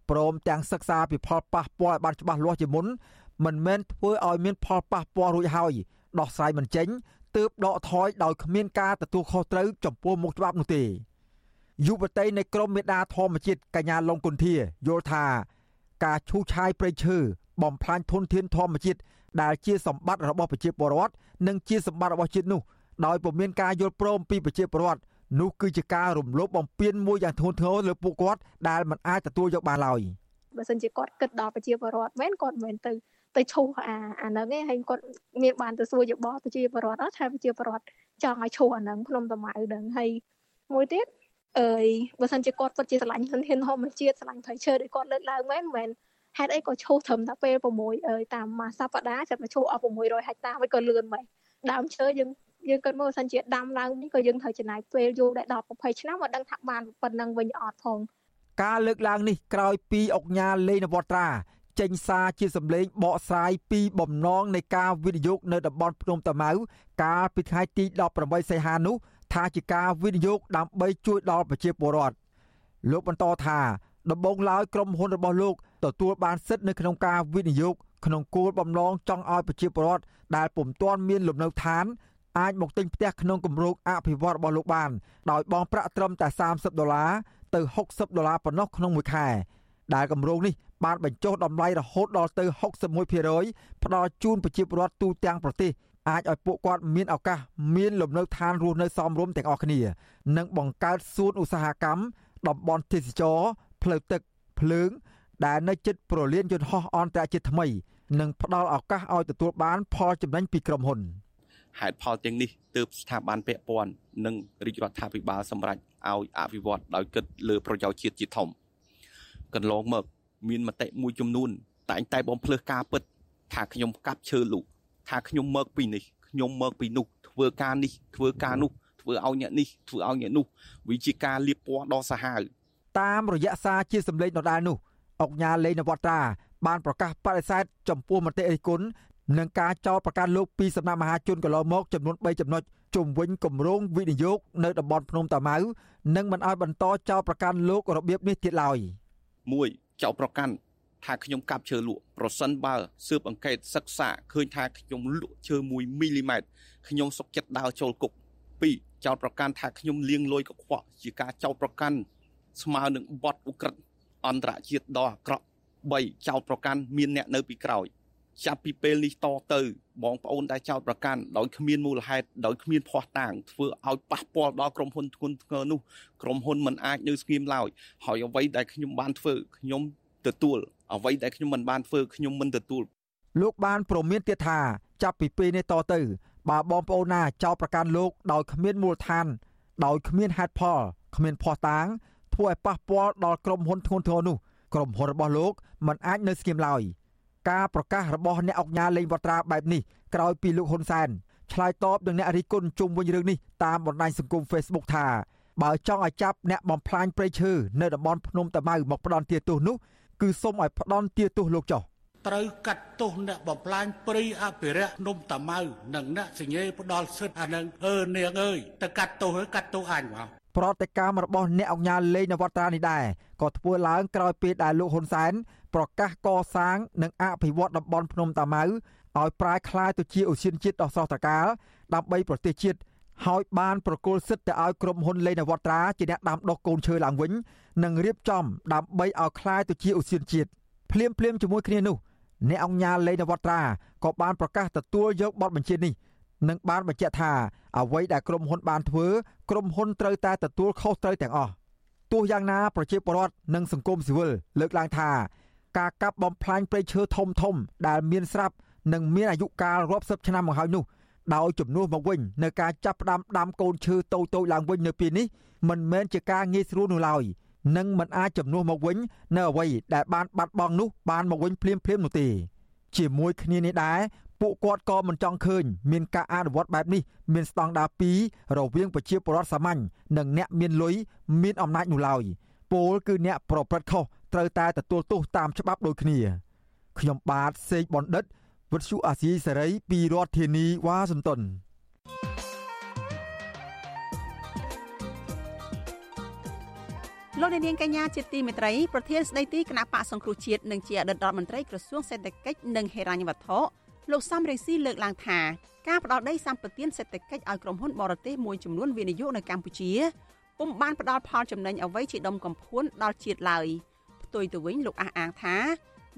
ព្រមទាំងសិក្សាពីផលប៉ះពាល់ឲ្យបានច្បាស់លាស់ជាមុនមិនមែនធ្វើឲ្យមានផលប៉ះពាល់រួចហើយដោះស្រាយមិនចេញទើបដកថយដោយគ្មានការទទួលខុសត្រូវចំពោះមុខច្បាប់នោះទេយុវតីនៃក្រមមេដាធម្មជាតិកញ្ញាលងគុន្ធាយល់ថាការឈូសឆាយព្រៃឈើបំផ្លាញធនធានធម្មជាតិដែលជាសម្បត្តិរបស់ប្រជាពលរដ្ឋនិងជាសម្បត្តិរបស់ជាតិនោះដោយពុំមានការយល់ព្រមពីប្រជាពលរដ្ឋ នោះគឺជាការរំលោភបំពានមួយយ៉ាងធ្ងន់ធ្ងរលើពួកគាត់ដែលមិនអាចទទួលយកបានឡើយបើសិនជាគាត់គិតដល់ប្រជាពលរដ្ឋមែនគាត់មិនមែនទៅទៅឈូសអាអាហ្នឹងឯងហើយគាត់មានបានទៅសួរយោបល់ប្រជាពលរដ្ឋថាប្រជាពលរដ្ឋចង់ឲ្យឈូសអាហ្នឹងភ្នំតាម៉ៅហ្នឹងហើយមួយទៀតអើយបើសិនជាគាត់ពិតជាស្រឡាញ់ធនធានធម្មជាតិស្រឡាញ់ព្រៃឈើដូចគាត់លើកឡើងមែនមែនហេតុអីក៏ឈូសត្រឹមតែពេល6អើយតាមមួយសប្តាហ៍ចាប់មកឈូសអស់600ហិកតាវិញក៏លឿនមែនដើមឈើយើង យើងគិតមើលសិនជាដាំឡើងនេះក៏យើងត្រូវចំណាយពេលយូរដែរដល់20ឆ្នាំមកដឹងថាបានប៉ុណ្ណឹងវិញអត់ផងការលើកឡើងនេះក្រោយពីអុកញ៉ាលេងនវត្រាចេញសារជាសម្លេងបកស្រាយពីបំណងនៃការវិនិយោគនៅតំបន់ភ្នំតាម៉ៅកាលពីថ្ងៃទី18សីហានោះថាជាការវិនិយោគដើម្បីជួយដល់ប្រជាពលរដ្ឋលោកបន្តថាដំបូងឡើយក្រុមហ៊ុនរបស់លោកទទួលបានសិទ្ធិនៅក្នុងការវិនិយោគក្នុងគោលបំណងចង់ឲ្យប្រជាពលរដ្ឋដែលពុំទាន់មានលំនៅឋាន អាចមកទិញផ្ទះក្នុងគម្រោងអភិវឌ្ឍរបស់លោកបានដោយបង់ប្រាក់ត្រឹមតែ30ដុល្លារទៅ60ដុល្លារប៉ុណ្ណោះក្នុងមួយខែដែលគម្រោងនេះបានបញ្ចុះតម្លៃរហូតដល់ទៅ61%ផ្ដល់ជូនប្រជាពលរដ្ឋទូទាំងប្រទេសអាចឲ្យពួកគាត់មានឱកាសមានលំនៅឋានរស់នៅសមរម្យទាំងអស់គ្នា និងបង្កើតសួនឧស្សាហកម្មតំបន់ទេសចរផ្លូវទឹកភ្លើង ដែលនៅជិតប្រលានយន្តហោះអន្តរជាតិថ្មី និងផ្ដល់ឱកាសឲ្យទទួលបានផលចំណេញពីក្រុមហ៊ុន ហេតុផលទាំងនេះទើបស្ថាប័នពាក់ព័ន្ធនិងរាជរដ្ឋាភិបាលសម្រេចឲ្យអភិវឌ្ឍដោយគិតលើប្រយោជន៍ជាតិជាធំកន្លងមក មានមតិមួយចំនួន តែងតែបំភ្លើសការពិត ថាខ្ញុំកាប់ឈើលូកថាខ្ញុំមកពីនេះខ្ញុំមកពីនោះធ្វើការនេះធ្វើការនោះធ្វើឲ្យអ្នកនេះធ្វើឲ្យអ្នកនោះវាជាការលៀបពណ៌ដ៏សាហាវតាមរយៈសារជាសម្លេងដដែលនោះអុកញ៉ាលេងនវត្រាបានប្រកាសបដិសេធចំពោះមតិរិះគន់ នឹងការចោទប្រកាន់លោកពីសំណាក់មហាជនកន្លងមកចំនួន3ចំណុចជុំវិញគម្រោងវិនិយោគនៅតំបន់ភ្នំតាម៉ៅនិងមិនឲ្យបន្តចោទប្រកាន់លោករបៀបនេះទៀតឡើយ1ចោទប្រកាន់ថាខ្ញុំកាប់ឈើលក់ប្រសិនបើស៊ើបអង្កេតសិក្សាឃើញថាខ្ញុំលក់ឈើ1មីលីម៉ែត្រខ្ញុំសុកចិត្តដើរចូលគុក2ចោទប្រកាន់ថាខ្ញុំលាងលុយកខ្វក់ជាការចោទប្រកាន់ស្មើនឹងបទឧក្រិដ្ឋអន្តរជាតិដ៏អាក្រក់3ចោទប្រកាន់មានអ្នកនៅពីក្រោយ ចាប់ពីពេលនេះតទៅបងប្អូនដែលចោទប្រកាន់ដោយគ្មានមូលហេតុដោយគ្មានភ័ស្តុតាងធ្វើឲ្យប៉ះពាល់ដល់ក្រុមហ៊ុនធ្ងន់ធ្ងរនោះក្រុមហ៊ុនមិនអាចនៅស្ងៀមឡើយហើយអ្វីដែលខ្ញុំបានធ្វើខ្ញុំទទួលអ្វីដែលខ្ញុំមិនបានធ្វើខ្ញុំមិនទទួលលោកបានប្រមានទៀតថាចាប់ពីពេលនេះតទៅបើបងប្អូនណាចោទប្រកាន់លោកដោយគ្មានមូលដ្ឋាន ដោយគ្មានហេតុផលគ្មានភ័ស្តុតាងធ្វើឲ្យប៉ះពាល់ដល់ក្រុមហ៊ុនធ្ងន់ធ្ងរនោះក្រុមហ៊ុនរបស់លោកមិនអាចនៅស្ងៀមឡើយ ការប្រកាសរបស់អ្នកអង្គការលេងវត្រាបែបនេះក្រោយពីលោកហ៊ុនសែនឆ្លើយតបនឹងអ្នករិះគន់ជុំវិញរឿងនេះតាមបណ្ដាញសង្គម Facebook ថាបើចង់ឲ្យចាប់អ្នកបំផ្លាញព្រៃឈើនៅតំបន់ភ្នំតាម៉ៅមកផ្ដន់ទាទោសនោះគឺសូមឲ្យផ្ដន់ទាទោសលោកចុះត្រូវកាត់ទោសអ្នកបំផ្លាញព្រៃអភិរក្សនំតាម៉ៅនិងអ្នកសញ្ញេផ្ដាល់សិទ្ធអានឹងអឺនាងអើយទៅកាត់ទោសហើយកាត់ទោសអញមកប្រតិកម្មរបស់អ្នកអង្គការលេងនវត្រានេះដែរក៏ធ្វើឡើងក្រោយពេលដែលលោកហ៊ុនសែន ប្រកាសកសាង និងអភិវឌ្ឍតំបន់ភ្នំតាម៉ៅឲ្យប្រែក្លាយទៅជាឧស្សាហជាតិដ៏ស្រស់ត្រកាលដើម្បីប្រទេសជាតិហើយបានប្រគល់សិទ្ធិទៅឲ្យក្រុមហ៊ុនលេនវត្ត្រាជាអ្នកដាំដុះកូនឈើឡើងវិញនិងរៀបចំដើម្បីឲ្យក្លាយទៅជាឧស្សាហជាតិភ្លាមភ្លាមជាមួយគ្នានោះអ្នកអង្គការលេនវត្ត្រាក៏បានប្រកាសទទួលយកបទបញ្ជានេះនិងបានបញ្ជាក់ថាអ្វីដែលក្រុមហ៊ុនបានធ្វើក្រុមហ៊ុនត្រូវតែទទួលខុសត្រូវទាំងអស់ទោះយ៉ាងណាប្រជាពលរដ្ឋនិងសង្គមស៊ីវិលលើកឡើងថា ការកាប់បំផ្លាញព្រៃឈើធំធំដែលមានស្រាប់និងមានអាយុកាលរាប់សិបឆ្នាំមកហើយនោះដោយជំនួសមកវិញនៅការចាប់ផ្ដើមដាំកូនឈើតូចតូចឡើងវិញនៅពេលនេះមិនមែនជាការងាយស្រួលនោះឡើយនិងមិនអាចជំនួសមកវិញនៅអ្វីដែលបានបាត់បង់នោះបានមកវិញភ្លាមភ្លាមនោះទេជាមួយគ្នានេះដែរពួកគាត់ក៏មិនចង់ឃើញមានការអនុវត្តបែបនេះមានស្តង់ដារ2រវាងប្រជាពលរដ្ឋសាមញ្ញនិងអ្នកមានលុយមានអំណាចនោះឡើយពលគឺអ្នកប្រព្រឹត្តខុស ត្រូវតែទទួលទោសតាមច្បាប់ដូចគ្នាខ្ញុំបាទសេកបណ្ឌិតវិទ្យុអាស៊ីសេរីពីរដ្ឋធានីវ៉ាស៊ីនតោនលោកនាងកញ្ញាជាទីមេត្រីប្រធានស្ដីទីគណៈបកសង្គ្រោះជាតិនិងជាអតីតរដ្ឋមន្ត្រីក្រសួងសេដ្ឋកិច្ចនិងហិរញ្ញវត្ថុលោកសំរងស៊ីលើកឡើងថាការផ្ដល់ដីសម្បត្តិសេដ្ឋកិច្ចឲ្យក្រុមហ៊ុនបរទេសមួយចំនួនវិនិយោគនៅកម្ពុជាពុំបានផ្ដល់ផលចំណេញអ្វីជាដុំកំភួនដល់ជាតិឡើយផ្ទុយទៅវិញលោកអះអាងថា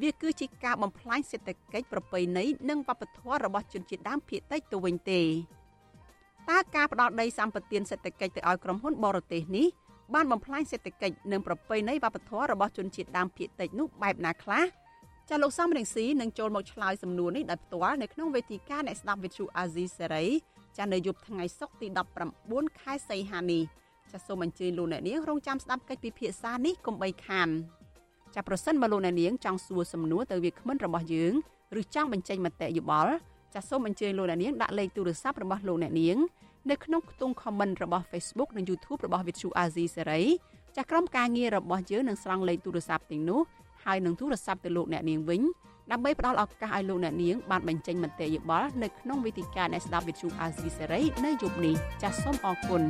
វាគឺជាការបំផ្លាញសេដ្ឋកិច្ចប្រពៃណីនិងវប្បធម៌របស់ជនជាតិដើមភាគតិចទៅវិញទេតើការផ្ដល់ដីសម្បត្តិសេដ្ឋកិច្ចទៅឲ្យក្រុមហ៊ុនបរទេសនេះបានបំផ្លាញសេដ្ឋកិច្ចនិងប្រពៃណីវប្បធម៌របស់ជនជាតិដើមភាគតិចនោះបែបណាខ្លះចាលោកសំរងស៊ីនឹងចូលមកឆ្លើយសំណួរនេះដោយផ្ទាល់នៅក្នុងវេទិកាអ្នកស្ដាប់វិទ្យុអាស៊ីសេរីចានៅយប់ថ្ងៃសុក្រទី19ខែសីហានេះចាសូមអញ្ជើញលោកអ្នកនាងរងចាំស្ដាប់កិច្ចពិភាក្សានេះកុំបីខាន ចាប្រសិនបើលោកអ្នកនាងចង់សួរសំណួរទៅវាគ្មិនរបស់យើងឬចង់បញ្ចេញមតិយោបល់ចាសូមអញ្ជើញលោកអ្នកនាងដាក់លេខទូរស័ព្ទរបស់លោកអ្នកនាងនៅក្នុងខ្ទង់ comment របស់ Facebook និង YouTube របស់ Vithu Azizi Serai ចាស់ក្រុមការងាររបស់យើងនឹងស្រង់លេខទូរស័ព្ទទាំងនោះហើយនឹងទូរស័ព្ទទៅលោកអ្នកនាងវិញដើម្បីផ្ដល់ឱកាសឲ្យលោកអ្នកនាងបានបញ្ចេញមតិយោបល់នៅក្នុងវេទិកាអ្នកស្ដាប់វិទ្យុអាស៊ីសេរីនៅយប់នេះចាសសូមអរគុណ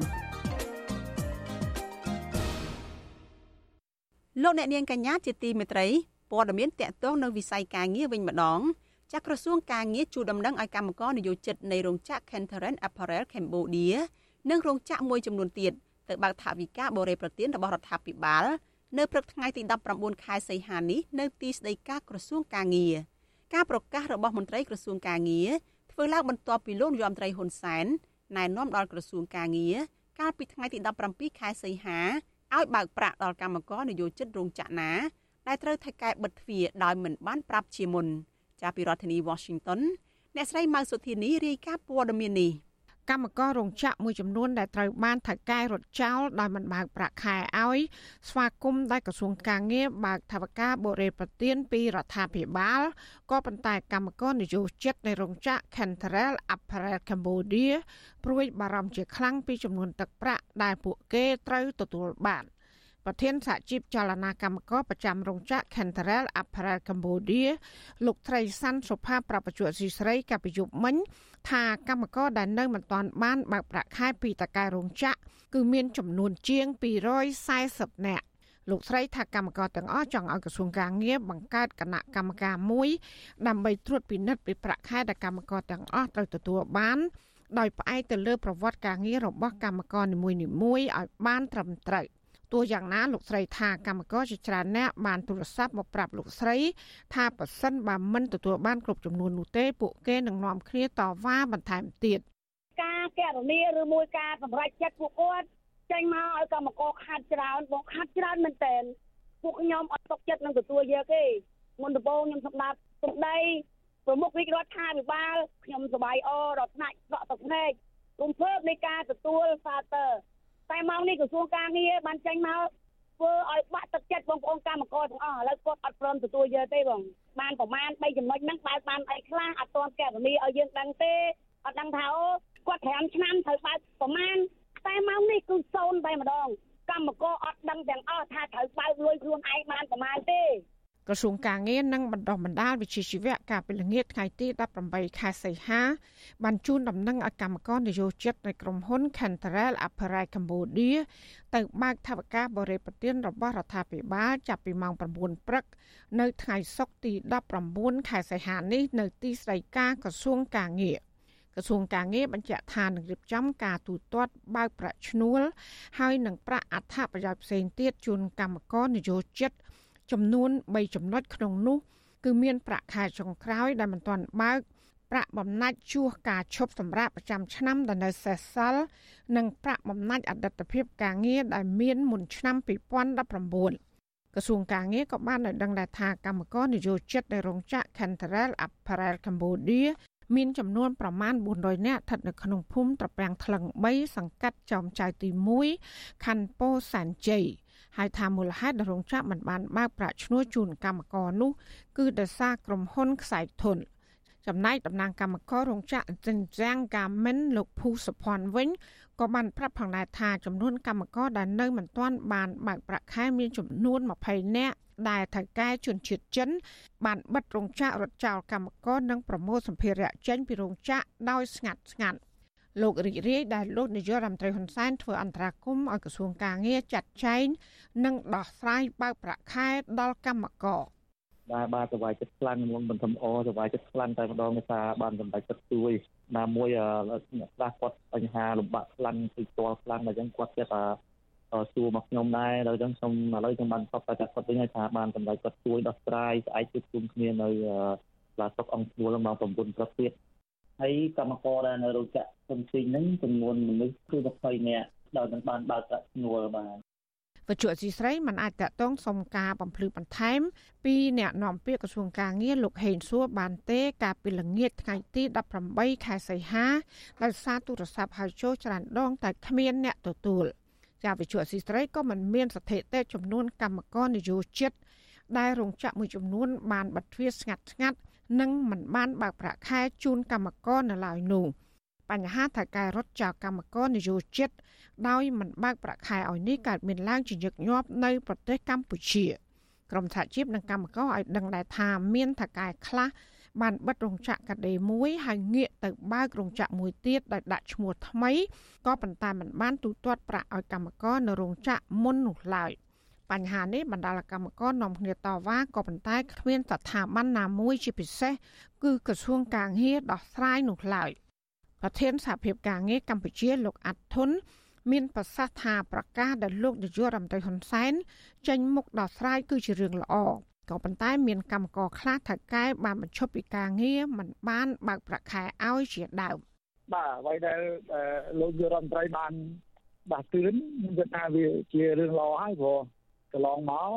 លោកអ្នកនាងកញ្ញាជាទីមេត្រីព័ត៌មានតកតងនៅវិស័យការងារវិញម្ដងចាក់ក្រសួងការងារជួដំណឹងឲ្យកម្មករនិយោជិតនៃរោងចក្រ Kentharen Apparel Cambodia និងរោងចក្រមួយចំនួនទៀតទៅបើកថវិកាបរិយាប្រទានរបស់រដ្ឋាភិបាលនៅព្រឹកថ្ងៃទី19ខែសីហានេះនៅទីស្តីការក្រសួងការងារការប្រកាសរបស់មន្ត្រីក្រសួងការងារធ្វើឡើងបន្ទាប់ពីលោកនាយរដ្ឋមន្ត្រីហ៊ុនសែនណែនាំដល់ក្រសួងការងារកាលពីថ្ងៃទី17ខែសីហា ឲ្យបើកប្រាក់ដល់កម្មករនយោជិតរោងចក្រណាដែលត្រូវថៃកែបិទទ្វារដោយមិនបានប្រាប់ជាមុនចាប់ពីរដ្ឋធានី Washington អ្នកស្រីម៉ៅសុធានីរាយការណ៍ព័ត៌មាននេះ កម្មកររោងចក្រមួយចំនួនដែលត្រូវបានថៅកែរត់ចោលដោយមិនបើកប្រាក់ខែឲ្យស្វាគមន៍ដោយក្រសួងការងារបើកថវិកាបរិយាប្រទានពីរដ្ឋាភិបាលក៏ប៉ុន្តែកម្មករនយោជិតនៃរោងចក្រ Cantarell Apparel Cambodia ព្រួយបារម្ភជាខ្លាំងពីចំនួនទឹកប្រាក់ដែលពួកគេត្រូវទទួលបាន។ ប្រធានសហជីពចលនាកម្មករប្រចាំរោងចក្រ Cantarell Apparel Cambodia លោកត្រីសាន់សុផាប្រពន្ធស៊ីស្រីកបយុបមិញ ថាកម្មករដែលនៅមិនទាន់បានបើកប្រាក់ខែពីតកែរោងចក្រគឺមានចំនួនជាង240នាក់លោកស្រីថាកម្មករទាំងអស់ចង់ឲ្យក្រសួងការងារបង្កើតគណៈកម្មការមួយ ដើម្បីត្រួតពិនិត្យពីប្រាក់ខែដែលកម្មករទាំងអស់ត្រូវទទួលបាន ដោយផ្អែកទៅលើប្រវត្តិការងាររបស់កម្មករនីមួយៗឲ្យបានត្រឹមត្រូវ ទោះយ៉ាងណាលោកស្រីថាកម្មករជាច្រើនអ្នកបានទូរស័ព្ទមកប្រាប់លោកស្រី ថាប៉ះសិនបើមិនទទួលបានគ្រប់ចំនួននោះទេពួកគេនឹងនាំគ្នាតវ៉ាបន្ថែមទៀតការកណនីឬមួយការសម្រេចចិត្តពួកគាត់ចេញមកឲ្យកម្មករខាត់ច្រើនបងខាត់ច្រើនមែនតើពួកខ្ញុំអត់ຕົកចិត្តនឹងទទួលយកទេមុនដំបូងខ្ញុំសម្ដាប់សម្ដីប្រមុខរាជរដ្ឋាភិបាលខ្ញុំសប្បាយអរដល់ថ្នាក់ដកទឹកភ្នែករំភើបនៃការទទួលសាទរ តែមកនេះក្រសួងការងារបានចេញមកធ្វើឲ្យបាក់ទឹកចិត្តបងប្អូនកម្មករទាំងអស់ឥឡូវគាត់អត់ព្រមទទួលយកទេបងបានប្រមាណ3ចំណុចហ្នឹងបើបានអីខ្លះអត់ទាន់កែរនីឲ្យយើងដឹងទេអត់ដឹងថាអូគាត់5ឆ្នាំត្រូវបើកប្រមាណតែមកនេះគឺសូន្យតែម្ដងកម្មករអត់ដឹងទាំងអស់ថាត្រូវបើកលុយខ្លួនឯងបានប្រមាណទេ ក្រសួងការងារនិងបណ្ដុះបណ្ដាលវិជ្ជាជីវៈកាលពីល្ងាចថ្ងៃទី18ខែសីហាបានជូនដំណឹងឲ្យកម្មករនយោជិតនៃក្រុមហ៊ុន Cantarell Apparel Cambodia ទៅបើកថវិកាបរិយាប្រទានរបស់រដ្ឋាភិបាលចាប់ពីម៉ោង9ព្រឹក នៅថ្ងៃសុក្រទី19ខែសីហានេះនៅទីស្តីការក្រសួងការងារក្រសួងការងារបញ្ជាក់ថានឹងរៀបចំការទូទាត់បើកប្រាក់ឈ្នួល ហើយនឹងប្រាក់អត្ថប្រយោជន៍ផ្សេងទៀតជូនកម្មករនយោជិត ចំនួន3ចំណុចក្នុងនោះ គឺមានប្រាក់ខែចុងក្រោយដែលមិនទាន់បើកប្រាក់បំណាច់ជួសការឈប់សម្រាកប្រចាំឆ្នាំដែលនៅសេសសល់និងប្រាក់បំណាច់អតីតភាពការងារដែលមានមុនឆ្នាំ2019ក្រសួងការងារក៏បានឲ្យដឹងដែរថាកម្មករនយោជិតនៅរោងចក្រ Cantarell Apparel Cambodia មានចំនួនប្រមាណ400នាក់ស្ថិតនៅក្នុងភូមិត្រពាំងថ្លឹង3សង្កាត់ចោមចៅទី1ខណ្ឌពោធិ៍សែនជ័យ ហើយថាមូលហេតុដែលរោងចក្រមិនបានបើកប្រាក់ឈ្នួលជូនកម្មករនោះគឺដោយសារក្រុមហ៊ុនខ្សែធនចំណែកតំណាងកម្មកររោងចក្រចិនចាំងកាមិនលោកភូសុភ័ណ្ឌវិញក៏បានប្រាប់ផងដែរថាចំនួនកម្មករដែលនៅមិនទាន់បានបើកប្រាក់ខែមានចំនួន20នាក់ដែលថៅកែជនជាតិចិន បានបិទរោងចក្ររត់ចោលកម្មករនិងប្រមូលសម្ភារៈចេញពីរោងចក្រដោយស្ងាត់ស្ងាត់ លោករីករាយដែលលោកនាយករដ្ឋមន្ត្រីហ៊ុនសែនធ្វើអន្តរាគមន៍ឲ្យក្រសួងការងារចាត់ចែងនិងដោះស្រាយបើកប្រាក់ខែដល់កម្មករបាទបាទសវាយចិត្តខ្លាំងនឹងមិនធំអសវាយចិត្តខ្លាំងតែម្ដងនេះថាបានសម្រេចចិត្តជួយណាមួយអ្នកខ្លះគាត់បញ្ហាលំបាកខ្លាំងពីផ្ទាល់ខ្លាំងអញ្ចឹងគាត់ចិត្តថាសួរមកខ្ញុំដែរដល់អញ្ចឹងខ្ញុំឥឡូវខ្ញុំបានស្បតែគាត់វិញថាបានសម្រេចគាត់ជួយដោះស្រាយស្អែកជួបជុំគ្នានៅឡាសុកអង្គស្រួលម៉ោង9ព្រឹកទៀត ហើយកម្មករដែលនៅរោងចក្រផ្សេងហ្នឹងចំនួនមនុស្សគឺ20នាក់ដោយមិនបានបើកប្រាក់ឈ្នួលបាទវត្ថុអសីស្រីមិនអាចតតងសុំការបំភ្លឺបន្ថែមពីអ្នកនាំពាក្យក្រសួងការងារលោកហេងសួរបានទេកាលពីល្ងាចថ្ងៃទី18ខែសីហាដោយសារទូរស័ព្ទហៅចូលច្រើនដងតែគ្មានអ្នកទទួលជាវិជ្ជាអសីស្រីក៏មិនមានស្ថិតិចំនួនកម្មករនយោជិតដែលរោងចក្រមួយចំនួនបានបិទទ្វារស្ងាត់ស្ងាត់ និងមិនបានបើកប្រាក់ខែជូនកម្មករនៅឡើយនោះបញ្ហាថៅកែរត់ចោលកម្មករនយោជិតដោយមិនបើកប្រាក់ខែឲ្យនេះកើតមានឡើងជាញឹកញាប់នៅប្រទេសកម្ពុជាក្រមសហជីពនិងកម្មករឲ្យដឹងដែរថាមានថៅកែខ្លះបានបិទរោងចក្រកាដេមួយហើយងាកទៅបើករោងចក្រមួយទៀតដោយដាក់ឈ្មោះថ្មីក៏ប៉ុន្តែមិនបានទូទាត់ប្រាក់ឲ្យកម្មករនៅរោងចក្រមុននោះឡើយ បញ្ហានេះបណ្ដាលកម្មករនាំគ្នាតវ៉ាក៏ប៉ុន្តែគ្មានស្ថាប័នណាមួយជាពិសេសគឺក្រសួងកាងារដោះស្រាយនោះឡើយប្រធានសហភាពការងារកម្ពុជាលោកអាត់ធុនមានប្រសាសន៍ថាប្រកាសដែលលោកនាយករដ្ឋមន្ត្រីហ៊ុនសែនចេញមុខដោះស្រាយគឺជារឿងល្អក៏ប៉ុន្តែមានកម្មករខ្លះថៅកែបានបញ្ឈប់ពីការងារមិនបានបើកប្រាក់ខែឲ្យជាដើមបាទអ្វីដែលលោកនាយរដ្ឋមន្ត្រីបានដាស់តឿនខ្ញុំគិតថាវាជារឿងល្អហើយព្រោះ កន្លងមក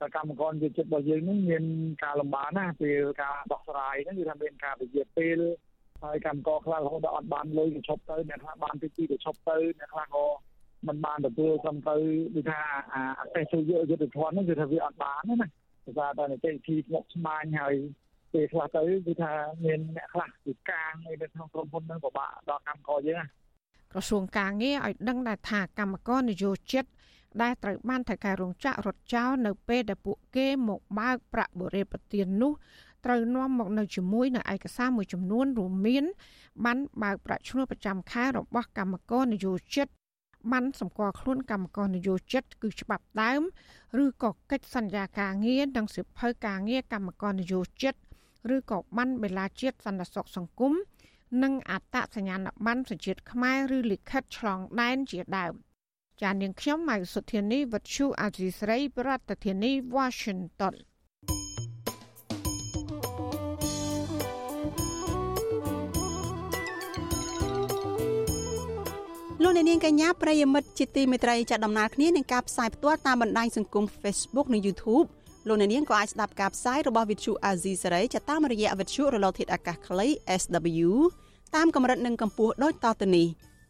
សកម្មករយុទ្ធរបស់យើងនឹងមានការលំបាកណាស់ពេលការដោះស្រាយហ្នឹងគឺថាមានការពជាពេលហើយកម្មករខ្លះរហូតដល់អត់បានលុយទៅឈប់ទៅអ្នកខ្លះបានទីទីទៅឈប់ទៅអ្នកខ្លះក៏មិនបានទទួលសំទៅដូចថាអាទេសយុទ្ធយុទ្ធធនហ្នឹងគឺថាវាអត់បានណាភាសាតែនីតិវិធីស្មុគស្មាញហើយពេលខ្លះទៅគឺថាមានអ្នកខ្លះគឺកាងនៅក្នុងក្រុមហ៊ុនហ្នឹងពិបាកដល់កម្មករយើងណាក្រសួងការងារឲ្យដឹងដែរថាកម្មករនយោជិត ដែលត្រូវបានថៅកែរោងចក្ររត់ចោលនៅពេលដែលពួកគេមកបើកប្រាក់បរិបទាននោះត្រូវនាំមកនៅជាមួយនៅឯកសារមួយចំនួនរួមមានបានបើកប្រាក់ឈ្នួលប្រចាំខែរបស់កម្មករនយោជិតបានសម្គាល់ខ្លួនកម្មករនយោជិត គឺច្បាប់ដើម ឬក៏កិច្ចសន្យាការងារនិងសិភៅការងារកម្មករនយោជិតឬក៏បានបេឡាជាតិសន្តិសុខសង្គមនិងអត្តសញ្ញាណប័ណ្ណប្រជាជាតិខ្មែរឬលិខិតឆ្លងដែនជាដើម ចាននាងខ្ញុំម៉ៃសុធានីវັດឈូអាស៊ីស្រីប្រធានាធិបតី Washington លោកអ្នកនាងកញ្ញាប្រិយមិត្តជាទីមេត្រីចាត់ដំណើរគ្នានឹងការផ្សាយផ្ទាល់តាមបណ្ដាញសង្គម Facebook និង YouTube លោកអ្នកនាងក៏អាចស្ដាប់ការផ្សាយរបស់ Vithu Azizi Saray ចាតាមរយៈវិទ្យុរលកធាតុអាកាសខ្លី SW តាមកម្រិតនិងកម្ពស់ដូចតទៅនេះ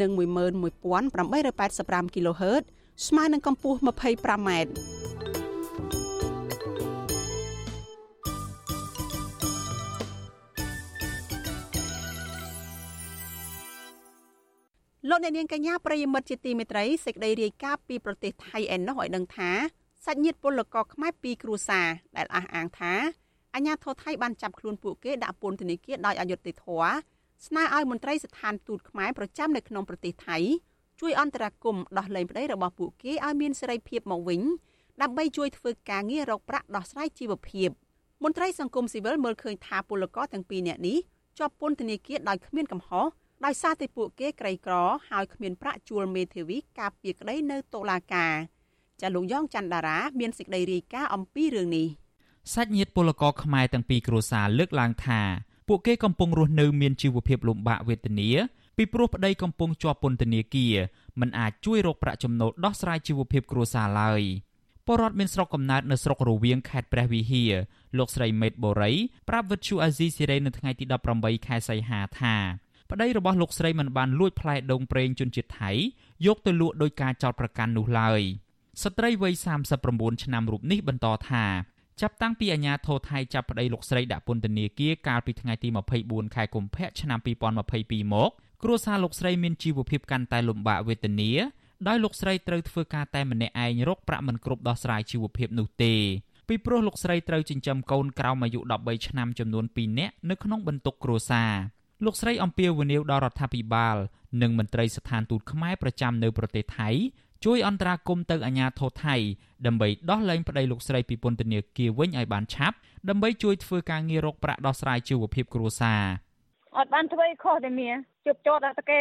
និង11885 kHz ស្មើនឹងកម្ពស់ 25m លោកអ្នកនាងកញ្ញាប្រិយមិត្តជាទីមេត្រីសេចក្តីរាយការណ៍ពីប្រទេសថៃឯណោះឲ្យដឹងថាសាច់ញាតិពលករខ្មែរពីរគ្រួសារដែលអះអាងថាអាញាធរថៃបានចាប់ខ្លួនពួកគេដាក់ពន្ធនាគារដោយអយុត្តិធម៌ ស្នើឲ្យមន្ត្រីស្ថានទូតខ្មែរប្រចាំនៅក្នុងប្រទេសថៃជួយអន្តរាគមន៍ដោះលែងប្តីរបស់ពួកគេឲ្យមានសេរីភាពមកវិញដើម្បីជួយធ្វើការងាររកប្រាក់ដោះស្រាយជីវភាពមន្ត្រីសង្គមស៊ីវិលមើលឃើញថាពលករទាំងពីរនាក់នេះជាប់ពន្ធនាគារដោយគ្មានកំហុសដោយសារតែពួកគេក្រីក្រហើយគ្មានប្រាក់ជួលមេធាវីការពារក្តីនៅតុលាការចាលោកយ៉ងច័ន្ទតារា មានសេចក្តីរាយការណ៍អំពីរឿងនេះសាច់ញាតិពលករខ្មែរទាំងពីរគ្រួសារលើកឡើងថា ពួកគេកំពុងរស់នៅមានជីវភាពលំបាកវេទនាពីព្រោះប្តីកំពុងជាប់ពន្ធនាគារមិនអាចជួយរកប្រាក់ចំណូលដោះស្រាយជីវភាពគ្រួសារឡើយពលរដ្ឋមានស្រុកកំណើតនៅស្រុករវៀងខេត្តព្រះវិហារលោកស្រីមេតបូរីប្រាប់វិទ្យុអាស៊ីសេរីនៅថ្ងៃទី18ខែសីហាថាប្តីរបស់លោកស្រីមិនបានលួចផ្លែដូងប្រេងជនជាតិថៃយកទៅលក់ដោយការចោទប្រកាន់នោះឡើយស្ត្រីវ័យ39ឆ្នាំរូបនេះបន្តថា ចាប់តាំងពីអាញាធរថៃចាប់ប្តីលោកស្រីដាក់ពន្ធនាគារកាលពីថ្ងៃទី24ខែកុម្ភៈឆ្នាំ2022មកគ្រួសារលោកស្រីមានជីវភាពកាន់តែលំបាកវេទនាដោយលោកស្រីត្រូវធ្វើការតែម្នាក់ឯងរកប្រាក់មិនគ្រប់ដោះស្រាយជីវភាពនោះទេពីព្រោះលោកស្រីត្រូវចិញ្ចឹមកូនក្រោមអាយុ13ឆ្នាំចំនួន2នាក់នៅក្នុងបន្ទុកគ្រួសារលោកស្រីអំពាវនាវដល់រដ្ឋាភិបាល និងមន្ត្រីស្ថានទូតខ្មែរប្រចាំនៅប្រទេសថៃ ជួយអន្តរាគមន៍ទៅអាជ្ញាធរថៃដើម្បីដោះលែងប្តីលោកស្រីពីពន្ធនាគារវិញឲ្យបានឆាប់ដើម្បីជួយធ្វើការងាររកប្រាក់ដោះស្រាយជីវភាពគ្រួសារអត់បានធ្វើខុសតែមានជប់ចោតតែគេ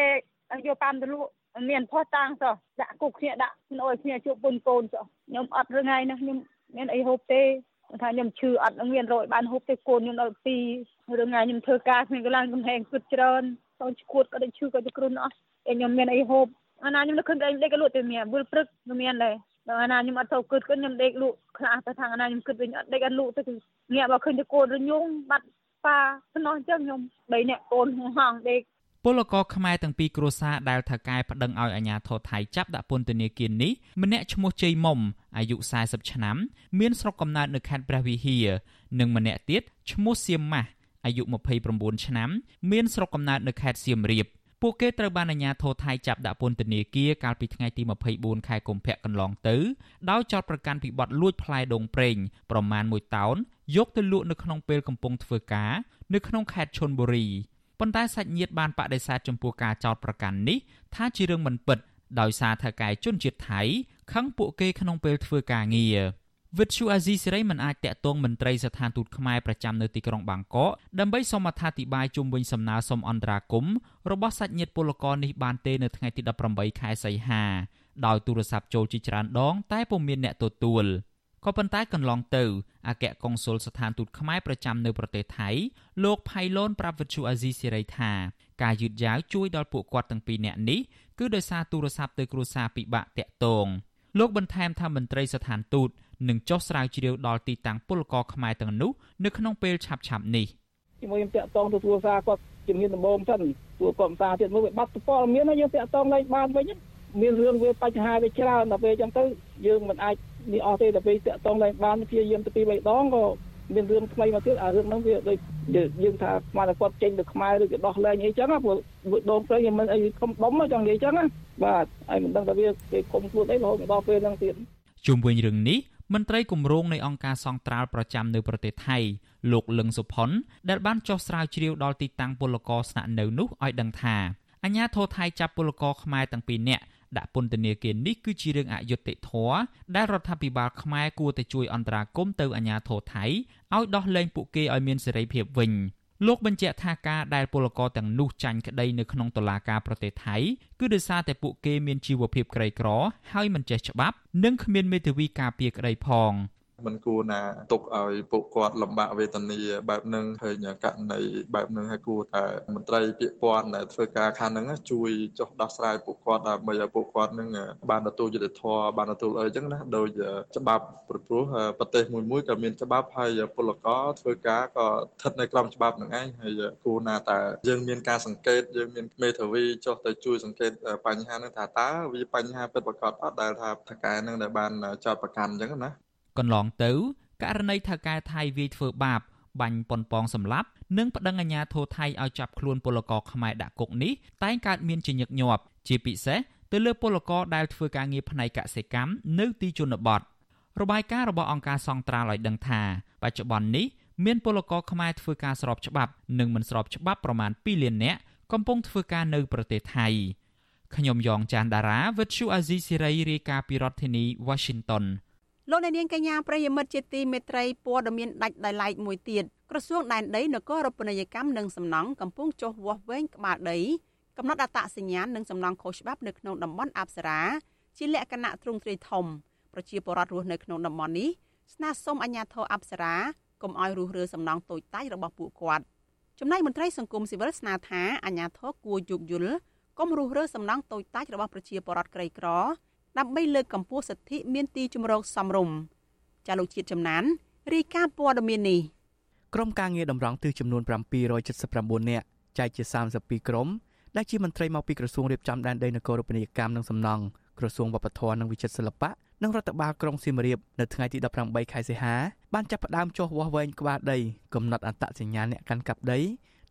យកតាមទៅលក់មានផោះតាំងសោះដាក់គុកគ្នាដាក់មិនអោយគ្នាជួបពុនកូនសោះខ្ញុំអត់រឿងថ្ងៃណាខ្ញុំមានអីហូបទេថាខ្ញុំឈឺអត់មានរយបានហូបទេកូនខ្ញុំដល់ពីរឿងថ្ងៃខ្ញុំធ្វើការខ្ញុំកន្លងកំហែងគិតច្រើនទៅឈួតក៏ដូចឈឺក៏ទៅគ្រុនអស់តែខ្ញុំមានអីហូប អាណាខ្ញុំនឹកឃើញតែដេកក៏លក់តែមានវិលព្រឹកមានដែរដល់អាណាខ្ញុំអត់ទៅគិតគិតខ្ញុំដេកលក់ខ្លះទៅខាងអាណាខ្ញុំគិតវិញអត់ដេកអត់លក់ទៅងាកមកឃើញតែកូនរញងបាត់ប៉ាស្នោះអញ្ចឹងខ្ញុំបីអ្នកកូនហងដេកពលករខ្មែរទាំងពីរគ្រួសារដែលថៅកែប្តឹងឲ្យអាជ្ញាធរថៃចាប់ដាក់ពន្ធនាគារនេះម្នាក់ឈ្មោះជ័យមុំអាយុ40ឆ្នាំមានស្រុកកំណើតនៅខេត្តព្រះវិហារនិងម្នាក់ទៀតឈ្មោះសៀមម៉ាស់អាយុ29ឆ្នាំ មានស្រុកកំណើតនៅខេត្តសៀមរាប ពួកគេត្រូវបានអាជ្ញាធរថៃចាប់ដាក់ពន្ធនាគារកាលពីថ្ងៃទី24ខែកុម្ភៈកន្លងទៅដោយចោទប្រកាន់ពីបទលួចផ្លែដូងប្រេងប្រមាណ1តោនយកទៅលក់នៅក្នុងពេលកំពុងធ្វើការនៅក្នុងខេត្តឈុនបុរីប៉ុន្តែសាច់ញាតិបានបដិសេធចំពោះការចោទប្រកាន់នេះថាជារឿងមិនពិតដោយសារថៅកែជនជាតិថៃខឹងពួកគេក្នុងពេលធ្វើការងារ វិទ្យុអាស៊ីសេរីមិនអាចតាក់ទងមន្ត្រីស្ថានទូតខ្មែរប្រចាំនៅទីក្រុងបាងកកដើម្បីសូមអត្ថាធិប្បាយជុំវិញសំណើសុំអន្តរាគមរបស់សាច់ញាតិពលករនេះបានទេនៅថ្ងៃទី18ខែសីហាដោយទូរស័ព្ទចូលជាច្រើនដង តែពុំមានអ្នកទទួលក៏ប៉ុន្តែកន្លងទៅអគ្គកុងស៊ុលស្ថានទូតខ្មែរប្រចាំនៅប្រទេសថៃលោកផៃឡូនប្រាប់វិទ្យុអាស៊ីសេរីថាការយឺតយ៉ាវជួយដល់ពួកគាត់ទាំងពីរនាក់នេះគឺដោយសារទូរស័ព្ទទៅគ្រួសារពិបាកតាក់ទងលោកបន្ថែមថាមន្ត្រីស្ថានទូត នឹងចុះស្រាវជ្រាវដល់ទីតាំងពលករខ្មែរទាំងនោះនៅក្នុងពេលឆាប់ៗនេះជាមួយខ្ញុំតាក់ទងទៅទូរស័ព្ទគាត់ជំនាញដំបូងសិនទូគាត់ផ្សារទៀតមកវាបាត់ព័ត៌មានហើយយើងតាក់ទងឡើងបានវិញមានរឿងវាបញ្ហាវាច្រើនដល់ពេលអញ្ចឹងទៅយើងមិនអាចនេះអស់ទេដល់ពេលតាក់ទងឡើងបានព្យាយាមទៅពីរបីដងក៏មានរឿងថ្មីមកទៀតអារឿងហ្នឹងវាដូចយើងថាស្មានតែគាត់ចេញទៅខ្មែរឬក៏ដោះលែងអីចឹងព្រោះដងព្រៃមិនអីខំដុំចង់និយាយចឹងណាបាទហើយមិនដឹងថាវាគេគុំខ្លួនអីរហូតដល់ពេលហ្នឹងទៀតជុំវិញរឿងនេះ មន្ត្រីគម្រោងនៃអង្គការសង្ត្រាល់ប្រចាំនៅប្រទេសថៃលោកលឹងសុផុនដែលបានចុះស្រាវជ្រាវដល់ទីតាំងពលករស្នាក់នៅនោះឲ្យដឹងថាអាញាធរថៃចាប់ពលករខ្មែរទាំងពីរនាក់ដាក់ពន្ធនាគារនេះគឺជារឿងអយុត្តិធម៌ដែលរដ្ឋាភិបាលខ្មែរគួរតែជួយអន្តរាគមន៍ទៅអាជ្ញាធរថៃឲ្យដោះលែងពួកគេឲ្យមានសេរីភាពវិញ លោកបញ្ជាក់ថាការដែលពលករទាំងនោះចាញ់ក្តីនៅក្នុងតុលាការប្រទេសថៃគឺដោយសារតែពួកគេមានជីវភាពក្រីក្រ ហើយមិនចេះច្បាប់ និងគ្មានមេធាវីការពារក្តីផង។ មិនគួរណាទុកឲ្យពួកគាត់លំបាកវេទនាបែបហ្នឹងឃើញករណីបែបហ្នឹងហើយគួរតែមន្ត្រីពាក្យព័ន្ធដែលធ្វើការខាងហ្នឹងជួយចុះដោះស្រាយពួកគាត់ដើម្បីឲ្យពួកគាត់ហ្នឹងបានទទួលយុត្តិធម៌បានទទួលអីចឹងណាដោយច្បាប់ព្រោះប្រទេសមួយមួយក៏មានច្បាប់ហើយពលករធ្វើការក៏ស្ថិតនៅក្រោមច្បាប់ហ្នឹងឯងហើយគួរណាតែយើងមានការសង្កេតយើងមានមេធាវីចុះទៅជួយសង្កេតបញ្ហាហ្នឹងថាតើវាបញ្ហាពិតប្រាកដអត់ដែលថាថកែហ្នឹងដែលបានចោតប្រកាន់អញ្ចឹងណា កន្លងទៅករណីថៅកែថៃវាយធ្វើបាបបាញ់ប៉ុនប៉ងសម្លាប់និងប្តឹងអាជ្ញាធរថៃឲ្យចាប់ខ្លួនពលករខ្មែរដាក់គុកនេះតែងកើតមានជាញឹកញាប់ជាពិសេសទៅលើពលករដែលធ្វើការងារផ្នែកកសិកម្មនៅទីជនបទរបាយការណ៍របស់អង្គការសង្ត្រាល់ឲ្យដឹងថាបច្ចុប្បន្ននេះមានពលករខ្មែរធ្វើការស្របច្បាប់និងមិនស្របច្បាប់ប្រមាណ2លាននាក់កំពុងធ្វើការនៅប្រទេសថៃខ្ញុំយ៉ងច័ន្ទដារាវិទ្យុអាស៊ីសេរីរាយការណ៍ពីរដ្ឋធានី Washington លោកអ្នកនាងកញ្ញាប្រិយមិត្តជាទីមេត្រីព័ត៌មានដាច់ដោយឡែកមួយទៀតក្រសួងដែនដីនគររូបនីយកម្មនិងសំណង់កំពុងចុះវាស់វែងក្បាលដីកំណត់អត្តសញ្ញាណនិងសំណង់ខុសច្បាប់នៅក្នុងតំបន់អប្សរាជាលក្ខណៈទ្រង់ទ្រាយធំប្រជាពលរដ្ឋរស់នៅក្នុងតំបន់នេះស្នើសុំអាជ្ញាធរអប្សរាកុំឲ្យរុះរើសំណង់តូចតាចរបស់ពួកគាត់ចំណែកមន្ត្រីសង្គមស៊ីវិលស្នើថាអាជ្ញាធរគួរយោគយល់កុំរុះរើសំណង់តូចតាចរបស់ប្រជាពលរដ្ឋក្រីក្រ ដើម្បីលើកកម្ពស់សិទ្ធិមានទីជម្រកសមរម្យចាលោកជាតិចំណានរាយការណ៍ព័ត៌មាននេះក្រុមការងារតម្រង់ទិសចំនួន779នាក់ចែកជា32ក្រុមដែលជាមន្ត្រីមកពីក្រសួងរៀបចំដែនដីនគររូបនីយកម្មនិងសំណង់ក្រសួងវប្បធម៌និងវិចិត្រសិល្បៈនិងរដ្ឋបាលក្រុងសៀមរាបនៅថ្ងៃទី18ខែសីហាបានចាប់ផ្ដើមចុះវាស់វែងក្បាលដីកំណត់អត្តសញ្ញាណអ្នកកាន់កាប់ដី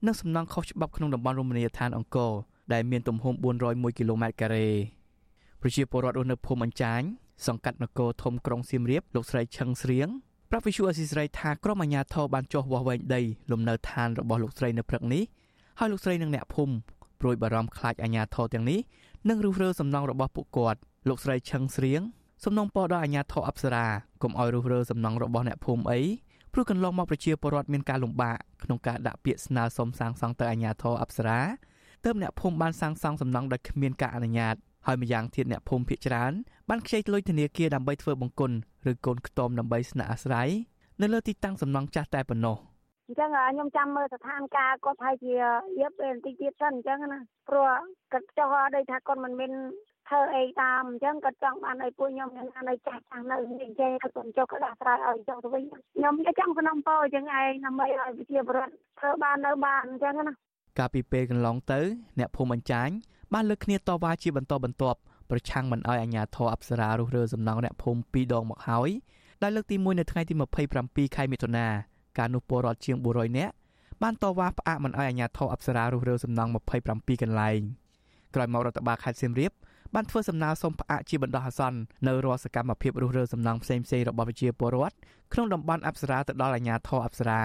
និងសំណង់ខុសច្បាប់ក្នុងតំបន់រមណីយដ្ឋានអង្គរដែលមានទំហំ401គីឡូម៉ែត្រការ៉េ ប្រជាពលរដ្ឋរស់នៅភូមិអញ្ចាញសង្កាត់នគរធំក្រុងសៀមរាបលោកស្រីឈឹងស្រៀងប្រាប់វិសុអស៊ីស្រីថាក្រុមអាជ្ញាធរបានចុះវាស់វែងដីលំនៅឋានរបស់លោកស្រីនៅព្រឹកនេះហើយលោកស្រីនិងអ្នកភូមិព្រួយបារម្ភខ្លាចអាជ្ញាធរទាំងនេះនឹងរុះរើសំណង់របស់ពួកគាត់លោកស្រីឈឹងស្រៀងសំណងពរដល់អាជ្ញាធរអប្សរាកុំឲ្យរុះរើសំណង់របស់អ្នកភូមិអីព្រោះកន្លងមកប្រជាពលរដ្ឋមានការលំបាកក្នុងការដាក់ពាក្យស្នើសុំសាងសង់ទៅអាជ្ញាធរអប្សរាទើបអ្នកភូមិបានសាងសង់សំណង់ដោយគ្មានការអនុញ្ញាត ហើយម្យ៉ាងទៀតអ្នកភូមិភាគច្រើនបានខ្ចីលុយធនាគារដើម្បីធ្វើបង្គន់ឬកូនខ្ទមដើម្បីស្នាក់អាស្រ័យនៅលើទីតាំងសំណង់ចាស់តែប៉ុណ្ណោះអញ្ចឹងខ្ញុំចាំមើលស្ថានភាពគាត់ហើយជាយកពេលបន្តិចទៀតសិនអញ្ចឹងណាព្រោះគាត់ចោះអត់ដូចថាគាត់មិនមានធ្វើអីតាមអញ្ចឹងគាត់ចង់បានឲ្យពួកខ្ញុំនៅនៅចាស់ចាស់នៅនិយាយគាត់មិនចុះក៏ដោះស្រាយឲ្យចុះទៅវិញខ្ញុំក៏ចង់សំណពោអញ្ចឹងឯងដើម្បីឲ្យប្រជាពលរដ្ឋធ្វើបាននៅបានអញ្ចឹងណាកាលពីពេលកន្លងទៅ អ្នកភូមិអញ្ចាញ បានលើកគ្នាតវ៉ាជាបន្តបន្ទាប់ប្រឆាំងមិនឲ្យអាជ្ញាធរអប្សរារុះរើសំណង់អ្នកភូមិពីរដងមកហើយដែលលើកទី1នៅថ្ងៃទី27ខែមិថុនាកាលនោះពលរដ្ឋជាង400នាក់បានតវ៉ាផ្អាកមិនឲ្យអាជ្ញាធរអប្សរារុះរើសំណង់27កន្លែងក្រោយមករដ្ឋបាលខេត្តសៀមរាបបានធ្វើសំណើសុំផ្អាកជាបណ្ដោះអាសន្ននៅរាល់សកម្មភាពរុះរើសំណង់ផ្សេងៗរបស់ប្រជាពលរដ្ឋក្នុងតំបន់អប្សរាទៅដល់អាជ្ញាធរអប្សរា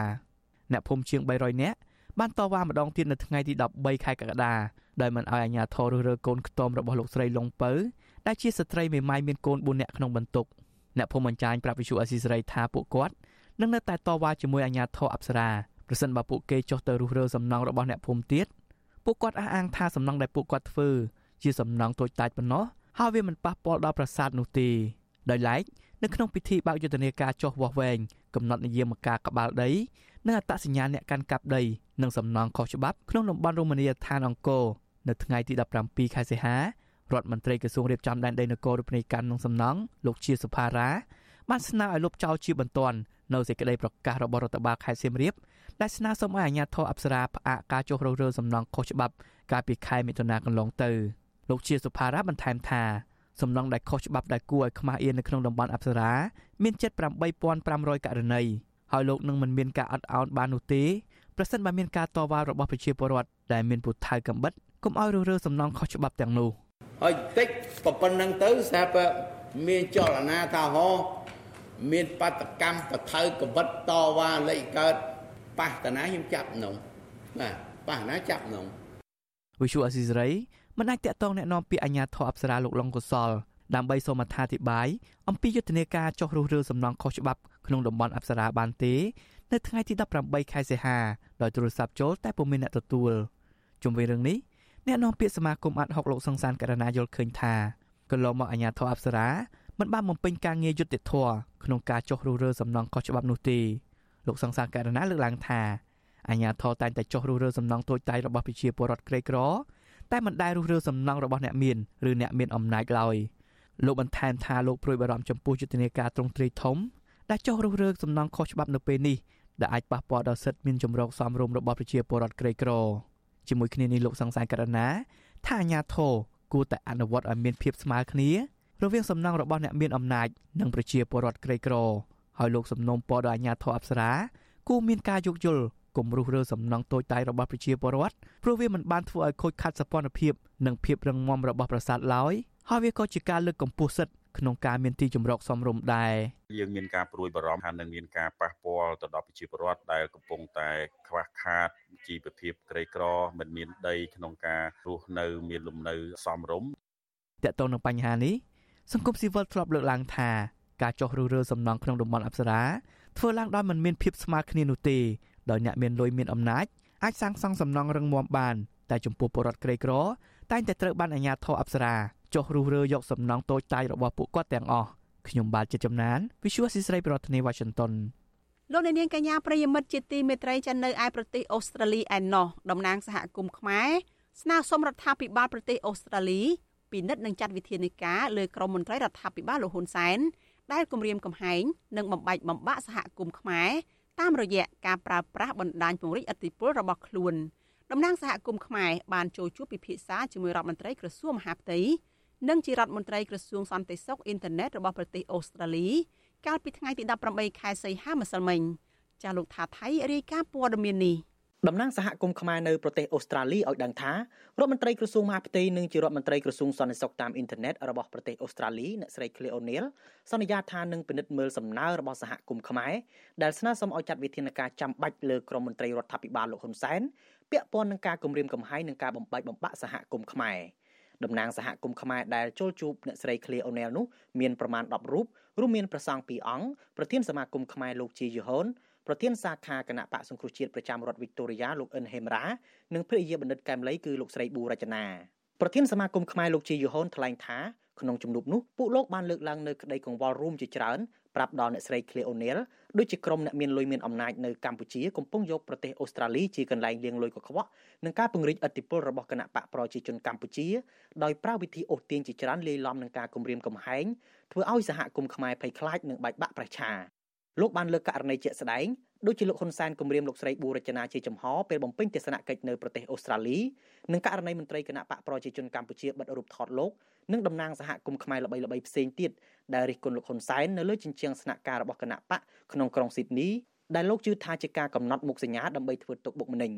អ្នកភូមិជាង300នាក់ បានតវ៉ាម្ដងទៀតនៅថ្ងៃទី13ខែកក្កដាដោយមិនឲ្យអាជ្ញាធររុះរើកូនខ្ទមរបស់លោកស្រីលងពៅដែលជាស្ត្រីមេម៉ាយមានកូន4នាក់ក្នុងបន្ទុកអ្នកភូមិអញ្ចាញប្រាប់វិសុអស៊ីសេរីថាពួកគាត់នឹងនៅតែតវ៉ាជាមួយអាជ្ញាធរអប្សរាប្រសិនបើពួកគេចុះទៅរុះរើសំណង់របស់អ្នកភូមិទៀតពួកគាត់អះអាងថាសំណង់ដែលពួកគាត់ធ្វើជាសំណង់តូចតាចប៉ុណ្ណោះហើយវាមិនប៉ះពាល់ដល់ប្រាសាទនោះទេដោយឡែកនៅក្នុងពិធីបើកយុទ្ធនាការចុះវាស់វែងកំណត់នាមការក្បាលដី និងអត្តសញ្ញាណអ្នកកាន់កាប់ដីនិងសំណង់ខុសច្បាប់ក្នុងតំបន់រមណីយដ្ឋានអង្គរនៅថ្ងៃទី17ខែសីហារដ្ឋមន្ត្រីក្រសួងរៀបចំដែនដីនគររូបនីយកម្មនិងសំណង់លោកជាសុផារ៉ាបានស្នើឲ្យលុបចោលជាបន្ទាន់នៅសេចក្តីប្រកាសរបស់រដ្ឋបាលខេត្តសៀមរាបដែលស្នើសុំឲ្យអាជ្ញាធរអប្សរាផ្អាកការចុះរុះរើសំណង់ខុសច្បាប់កាលពីខែមិថុនាកន្លងទៅលោកជាសុផារ៉ាបន្ថែមថាសំណង់ដែលខុសច្បាប់ដែលគួរឲ្យខ្មាស់អៀននៅក្នុងតំបន់អប្សរាមានជិត8500ករណី ហើយលោកនឹងមិនមានការអត់ឱនបាននោះទេប្រសិនបើមានការតវ៉ារបស់ប្រជាពលរដ្ឋដែលមានពុថៅកំបិតកុំឲ្យរើរើសំណងខុសច្បាប់ទាំងនោះហើយតិចប៉ុណ្ណឹងទៅស្រាប់មានចលនាថាហោមានបដកម្មបថៅកំបិតតវ៉ាលេខកើតប៉ះតាណាខ្ញុំចាប់ក្នុងបាទប៉ះណាចាប់ក្នុងវិសុអស៊ីសេរីមិនអាចតាក់ទងแนะនាំពាក្យអាជ្ញាធរអប្សរាលោកលងកុសលដើម្បីសូមអត្ថាធិប្បាយអំពីយុទ្ធនាការចុះរុះរើសំណង់ខុសច្បាប់ ក្នុងតំបន់អប្សរាបានទេនៅថ្ងៃទី18ខែសីហាដោយទូរស័ព្ទចូលតែពុំមានអ្នកទទួលជុំវិញរឿងនេះអ្នកនាំពាក្យសមាគមអាត់ហុកលោកសង្សានករណាយល់ឃើញថាកន្លងមកអាជ្ញាធរអប្សរាមិនបានបំពេញការងារយុត្តិធម៌ក្នុងការចុះរុះរើសំណង់ខុសច្បាប់នោះទេលោកសង្សានករណាលើកឡើងថាអាជ្ញាធរតែងតែចុះរុះរើសំណង់តូចតាចរបស់ប្រជាពលរដ្ឋក្រីក្រតែមិនដែលរុះរើសំណង់របស់អ្នកមានឬអ្នកមានអំណាចឡើយលោកបន្ថែមថាលោកព្រួយបារម្ភចំពោះយុទ្ធនាការទ្រង់ទ្រាយធំ ដែលចុះរុះរើសំណង់ខុសច្បាប់នៅពេលនេះដែលអាចប៉ះពាល់ដល់សិទ្ធិមានចម្រុងសមរម្យរបស់ប្រជាពលរដ្ឋក្រីក្រជាមួយគ្នានេះលោកសង្សានករណាថាអាញាធរគួរតែអនុវត្តឲ្យមានភាពស្មើគ្នារវាងសំណង់របស់អ្នកមានអំណាចនិងប្រជាពលរដ្ឋក្រីក្រហើយលោកសំណុំពរដល់អាញាធរអប្សរាគួរមានការយោគយល់គំរុះរើសំណង់តូចតាចរបស់ប្រជាពលរដ្ឋព្រោះវាមិនបានធ្វើឲ្យខូចខាតសពន្ធភាពនិងភាពរឹងមាំរបស់ប្រាសាទឡើយហើយវាក៏ជាការលើកកម្ពស់សិទ្ធិ ក្នុងការមានទីជម្រកសមរម្យដែរយើងមានការព្រួយបារម្ភហើយនឹងមានការប៉ះពាល់ទៅដល់ប្រជាពលរដ្ឋដែលកំពុងតែខ្វះខាតជីវភាពក្រីក្រមិនមានដីក្នុងការរស់នៅមានលំនៅសមរម្យតកតទៅនឹងបញ្ហានេះសង្គមស៊ីវិលធ្លាប់លើកឡើងថាការចោះរុះរើសំណង់ក្នុងតំបន់អប្សរាធ្វើឡើងដោយមិនមានភាពស្មើគ្នានោះទេដោយអ្នកមានលុយមានអំណាចអាចសាងសង់សំណង់រឹងមាំបាន តែចំពោះពលរដ្ឋក្រីក្រតែងតែត្រូវបានអាជ្ញាធរអប្សរា ចុះរុះរើយកសំណង់តូចតាចរបស់ពួកគាត់ទាំងអស់ខ្ញុំបាទជាចំណាន Visual ស៊ីស្រីប្រធានាទី Washington លោកនាងកញ្ញាប្រិយមិត្តជាទីមេត្រីចានៅឯប្រទេសអូស្ត្រាលីឯណោះតំណាងសហគមន៍ខ្មែរស្នើសុំរដ្ឋាភិបាលប្រទេសអូស្ត្រាលីពិនិត្យនិងចាត់វិធានការលើក្រមមន្ត្រីរដ្ឋាភិបាលលោកហ៊ុនសែនដែលគម្រាមកំហែងនិងបំបែកបំបាក់សហគមន៍ខ្មែរតាមរយៈការប្រើប្រាស់បណ្ដាញពង្រីកអធិបុលរបស់ខ្លួនតំណាងសហគមន៍ខ្មែរបានចូលជួបពិភាក្សាជាមួយរដ្ឋមន្ត្រីក្រសួងមហាផ្ទៃ និងជារដ្ឋមន្ត្រីក្រសួងសន្តិសុខអ៊ីនធឺណិតរបស់ប្រទេសអូស្ត្រាលីកាលពីថ្ងៃទី18ខែសីហាម្សិលមិញចាស់លោកថាថៃរាយការណ៍ព័ត៌មាននេះតំណាងសហគមន៍ខ្មែរនៅប្រទេសអូស្ត្រាលីឲ្យដឹងថារដ្ឋមន្ត្រីក្រសួងមហាផ្ទៃនិងជារដ្ឋមន្ត្រីក្រសួងសន្តិសុខតាមអ៊ីនធឺណិតរបស់ប្រទេសអូស្ត្រាលីអ្នកស្រី Claire O'Neil សន្យាថានឹងពិនិត្យមើលសំណើរបស់សហគមន៍ខ្មែរដែលស្នើសុំឲ្យចាត់វិធានការចាំបាច់លើក្រមមន្ត្រីរដ្ឋាភិបាលលោកហ៊ុនសែនពាក់ព័ន្ធនឹងការគម្រាមកំហែងនិងការបំបែកបំបាក់សហគមន៍ខ្មែរ តំណាងសហគមន៍ខ្មែរដែលចូលជួបអ្នកស្រី Claire O'Neil នោះមានប្រមាណ10រូបរួមមានប្រសង់2អង្គប្រធានសមាគមខ្មែរលោកជាយូហុនប្រធានសាខាគណៈបកសង្គ្រោះជាតិប្រចាំរដ្ឋវីកតូរីយ៉ាលោកអិនហេមរ៉ានិងភរិយាបណ្ឌិតកែមលីគឺលោកស្រីប៊ូរចនាប្រធានសមាគមខ្មែរលោកជាយូហុនថ្លែងថាក្នុងជំនួបនោះពួកលោកបានលើកឡើងនៅក្តីកង្វល់រួមជាច្រើន ប្រាប់ដល់អ្នកស្រី Claire O'Neil ដូចជាក្រុមអ្នកមានលុយមានអំណាចនៅកម្ពុជាកំពុងយកប្រទេសអូស្ត្រាលីជាកន្លែងលាងលុយកខ្វក់នឹងការពង្រីកឥទ្ធិពលរបស់គណៈបកប្រជាជនកម្ពុជាដោយប្រើវិធីអូសទាញជាច្រើនលាយឡំនឹងការគំរាមកំហែងធ្វើឲ្យសហគមន៍ខ្មែរភ័យខ្លាចនិងបែកបាក់ប្រឆាលោកបានលើកករណីជាក់ស្ដែងដូចជាលោកហ៊ុនសែនគម្រាមលោកស្រីប៊ូរចនាជាចំហពេលបំពេញទស្សនកិច្ចនៅប្រទេសអូស្ត្រាលីនិងករណីមន្ត្រីគណៈបកប្រជាជនកម្ពុជាបិទរូបថតលោក និងតំណាងសហគមន៍ខ្មែរល្បីៗផ្សេងទៀតដែលរិះគន់លោកហ៊ុនសែននៅលើជញ្ជាំងស្នាក់ការរបស់គណៈបកក្នុងក្រុងស៊ីដនីដែលលោកជឿថាជាការកំណត់មុខសញ្ញាដើម្បីធ្វើទុកបុកម្នេញ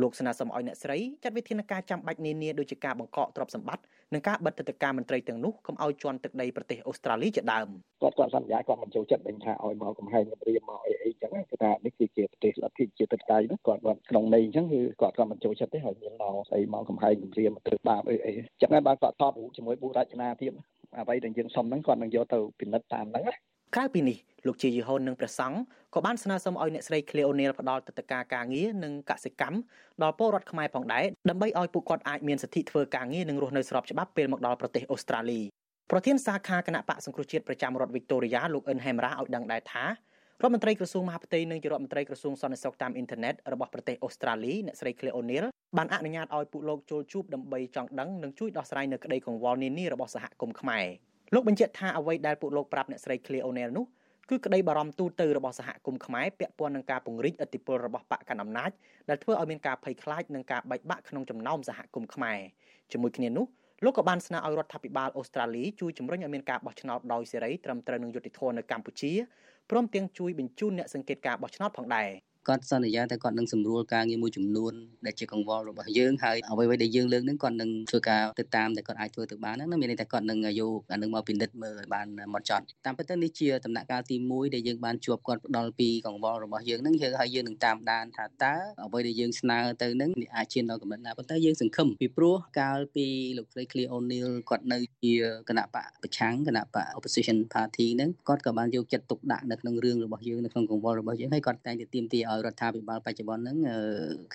លោកស្នើសុំឲ្យអ្នកស្រីចាត់វិធានការចាំបាច់នានាដូចជាការបង្កកទ្រព្យសម្បត្តិ និងការបិទទឹកការមន្ត្រីទាំងនោះកុំឲ្យជន់ទឹកដីប្រទេសអូស្ត្រាលីជាដើមគាត់គាត់សន្យាគាត់មិនចូលចិត្តវិញថាឲ្យមកកំហែងព្រាមមកអីអីចឹងគឺថានេះគឺជាប្រទេសលទ្ធិជាទឹកដីនោះគាត់គាត់ក្នុងន័យអញ្ចឹងគឺគាត់គាត់មិនចូលចិត្តទេហើយមានមកស្អីមកកំហែងព្រាមទៅបាបអីអីចឹងហើយបើគាត់ថតរូបជាមួយបុរចនាទៀតអ្វីដែលយើងសុំហ្នឹងគាត់នឹងយកទៅពិនិត្យតាមហ្នឹងណា ក្រៅពីនេះលោកជាយីហូននិងព្រះសង្ឃក៏បានស្នើសុំឲ្យអ្នកស្រី Cleo O'Neil ផ្ដល់ទឹកតការការងារនិងកសិកម្មដល់ពលរដ្ឋខ្មែរផងដែរដើម្បីឲ្យពួកគាត់អាចមានសិទ្ធិធ្វើការងារនិងរស់នៅស្របច្បាប់ពេលមកដល់ប្រទេសអូស្ត្រាលីប្រធានសាខាគណៈបកសង្គ្រោះជាតិប្រចាំរដ្ឋវីកតូរីយ៉ាលោកអិនហេមរ៉ាឲ្យដឹងដែរថារដ្ឋមន្ត្រីក្រសួងមហាផ្ទៃនិងជារដ្ឋមន្ត្រីក្រសួងសន្តិសុខតាមអ៊ីនធឺណិតរបស់ប្រទេសអូស្ត្រាលីអ្នកស្រី Cleo O'Neil បានអនុញ្ញាតឲ្យពួកលោកចូលជួបដើម្បីចង់ដឹងនិងជួយដោះស្រាយនៅក្តីកង្វល់នានារបស់សហគមន៍ខ្មែរ លោកបញ្ជាក់ថាអ្វីដែលពួកលោកប្រាប់អ្នកស្រី Cleo O'Neil នោះគឺក្តីបារម្ភទូទៅរបស់សហគមន៍ខ្មែរពាក់ព័ន្ធនឹងការពង្រីកឥទ្ធិពលរបស់បកកណ្ដាលអំណាចដែលធ្វើឲ្យមានការភ័យខ្លាចនិងការបែកបាក់ក្នុងចំណោមសហគមន៍ខ្មែរជាមួយគ្នានោះលោកក៏បានស្នើឲ្យរដ្ឋាភិបាលអូស្ត្រាលីជួយជំរុញឲ្យមានការបោះឆ្នោតដោយសេរីត្រឹមត្រូវនឹងយុត្តិធម៌នៅកម្ពុជាព្រមទាំងជួយបញ្ជូនអ្នកសង្កេតការបោះឆ្នោតផងដែរ គាត់សន្យាថាគាត់នឹងសម្រួលការងារមួយចំនួនដែលជាកង្វល់របស់យើងហើយអ្វីៗដែលយើងលើកហ្នឹងគាត់នឹងធ្វើការទៅតាមដែលគាត់អាចធ្វើទៅបានហ្នឹងមានន័យថាគាត់នឹងយកអានឹងមកពិនិត្យមើលឲ្យបានម៉ត់ចត់តាមពិតទៅនេះជាដំណាក់កាលទី1ដែលយើងបានជួបគាត់ផ្ដល់ពីកង្វល់របស់យើងហ្នឹងយើងហើយយើងនឹងតាមដានថាតើអ្វីដែលយើងស្នើទៅហ្នឹងអាចឈានដល់កម្រិតណាប៉ុន្តែយើងសង្ឃឹមពីព្រោះកាលពីលោកស្រី Clear O'Neil គាត់នៅជាគណៈបកប្រឆាំងគណៈបក opposition party ហ្នឹងគាត់ក៏បានយកចិត្តទុកដាក់នៅក្នុងរឿងរបស់យើងនៅក្នុងកង្វល់របស់យើងហើយគាត់តែងតែទាមទារឲ្យរដ្ឋាភិបាលបច្ចុប្បន្នហ្នឹង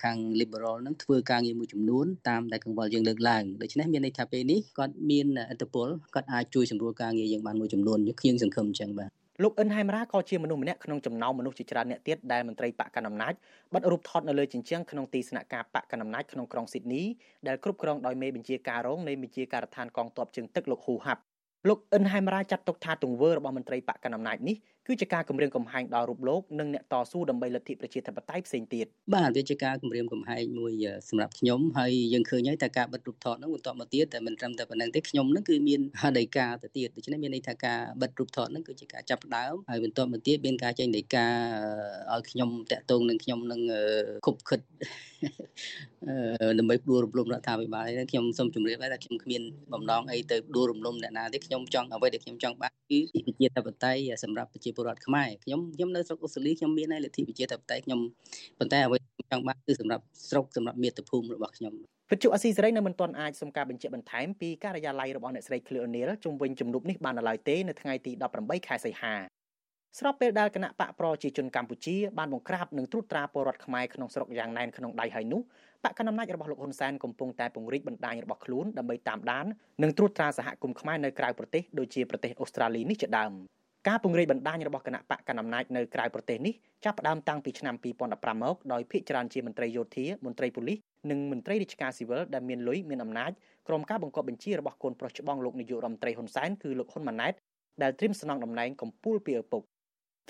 ខាង liberal ហ្នឹងធ្វើការងារមួយចំនួនតាមដែលកង្វល់យើងលើកឡើងដូច្នេះមានន័យថាពេលនេះគាត់មានឥទ្ធិពលគាត់អាចជួយសម្រួលការងារយើងបានមួយចំនួនខ្ញុំសង្ឃឹមអញ្ចឹងបាទលោកអិនហៃមរ៉ាក៏ជាមនុស្សម្នាក់ក្នុងចំណោមមនុស្សជាច្រើនអ្នកទៀតដែលមន្ត្រីបកកណ្ដាលអំណាចបាត់រូបថតនៅលើជញ្ជាំងក្នុងទីស្នាក់ការបកកណ្ដាលអំណាចក្នុងក្រុងស៊ីដនីដែលគ្រប់គ្រងដោយមេបញ្ជាការរងនៃបញ្ជាការដ្ឋានកងទ័ពជើងទឹកលោកហ៊ូហាប់លោកអិនហៃមរ៉ាចាត់ទុកថាទង្វើរបស់មន្ត្រីបកកណ្ដាលអំណាចនេះ គឺជាការគម្រាមកំហែងដល់រូបលោកនិងអ្នកតស៊ូដើម្បីលទ្ធិប្រជាធិបតេយ្យផ្សេងទៀតបាទវាជាការគម្រាមកំហែងមួយសម្រាប់ខ្ញុំហើយយើងឃើញហើយតែការបិទរូបថតហ្នឹងបន្តមកទៀតតែមិនត្រឹមតែប៉ុណ្្នឹងទេខ្ញុំហ្នឹងគឺមានហដីកាទៅទៀតដូច្នេះមានន័យថាការបិទរូបថតហ្នឹងគឺជាការចាប់ផ្ដើមហើយបន្តមកទៀតមានការចេញដីកាឲ្យខ្ញុំតាក់ទងនឹងខ្ញុំនឹងគប់ខិតដើម្បីដួលរំលំរដ្ឋាភិបាលនេះខ្ញុំសូមជម្រាបថាខ្ញុំគ្មានបំណងអីទៅដួលរំលំអ្នកណាទេខ្ញុំចង់អ្វីដែលខ្ញុំចង់បានគឺប្រជាធិបតេយ្យសម្រាប់ប្រជាពលរដ្ឋខ្មែរខ្ញុំខ្ញុំនៅស្រុកអូស្ត្រាលីខ្ញុំមានហើយលទ្ធិប្រជាធិបតេយ្យខ្ញុំប៉ុន្តែអ្វីខ្ញុំចង់បានគឺសម្រាប់ស្រុកសម្រាប់មាតុភូមិរបស់ខ្ញុំវិទ្យុអស៊ីសេរីនៅមិនទាន់អាចសុំការបញ្ជាក់បន្ថែមពីការិយាល័យរបស់អ្នកស្រី Clear O'Neil ជុំវិញជំនួបនេះបាននៅឡើយទេនៅថ្ងៃទី18ខែសីហាស្របពេលដែលគណៈបកប្រជាជនកម្ពុជាបានបង្ក្រាបនិងត្រួតត្រាពលរដ្ឋខ្មែរក្នុងស្រុកយ៉ាងណែនក្នុងដៃហើយនោះបកកណ្ដាលអំណាចរបស់លោកហ៊ុនសែនកំពុងតែពង្រីកបណ្ដាញរបស់ខ្លួនដើម្បីតាមដាននិងត្រួតត្រាសហគមន៍ខ្មែរនៅក្រៅប្រទេសដូចជាប្រទេសអូស្ត្រាលីនេះជាដើម ការពង្រីកបណ្ដាញរបស់គណៈបកកណ្ដាលអំណាចនៅក្រៅប្រទេសនេះចាប់ផ្ដើមតាំងពីឆ្នាំ2015មកដោយភាគច្រើនជាមន្ត្រីយោធាមន្ត្រីប៉ូលីសនិងមន្ត្រីរាជការស៊ីវិលដែលមានលុយមានអំណាចក្រុមការបង្គាប់បញ្ជារបស់កូនប្រុសច្បងលោកនាយករដ្ឋមន្ត្រីហ៊ុនសែនគឺលោកហ៊ុនម៉ាណែតដែលត្រៀមស្នងតំណែងកម្ពុជាពីឪពុក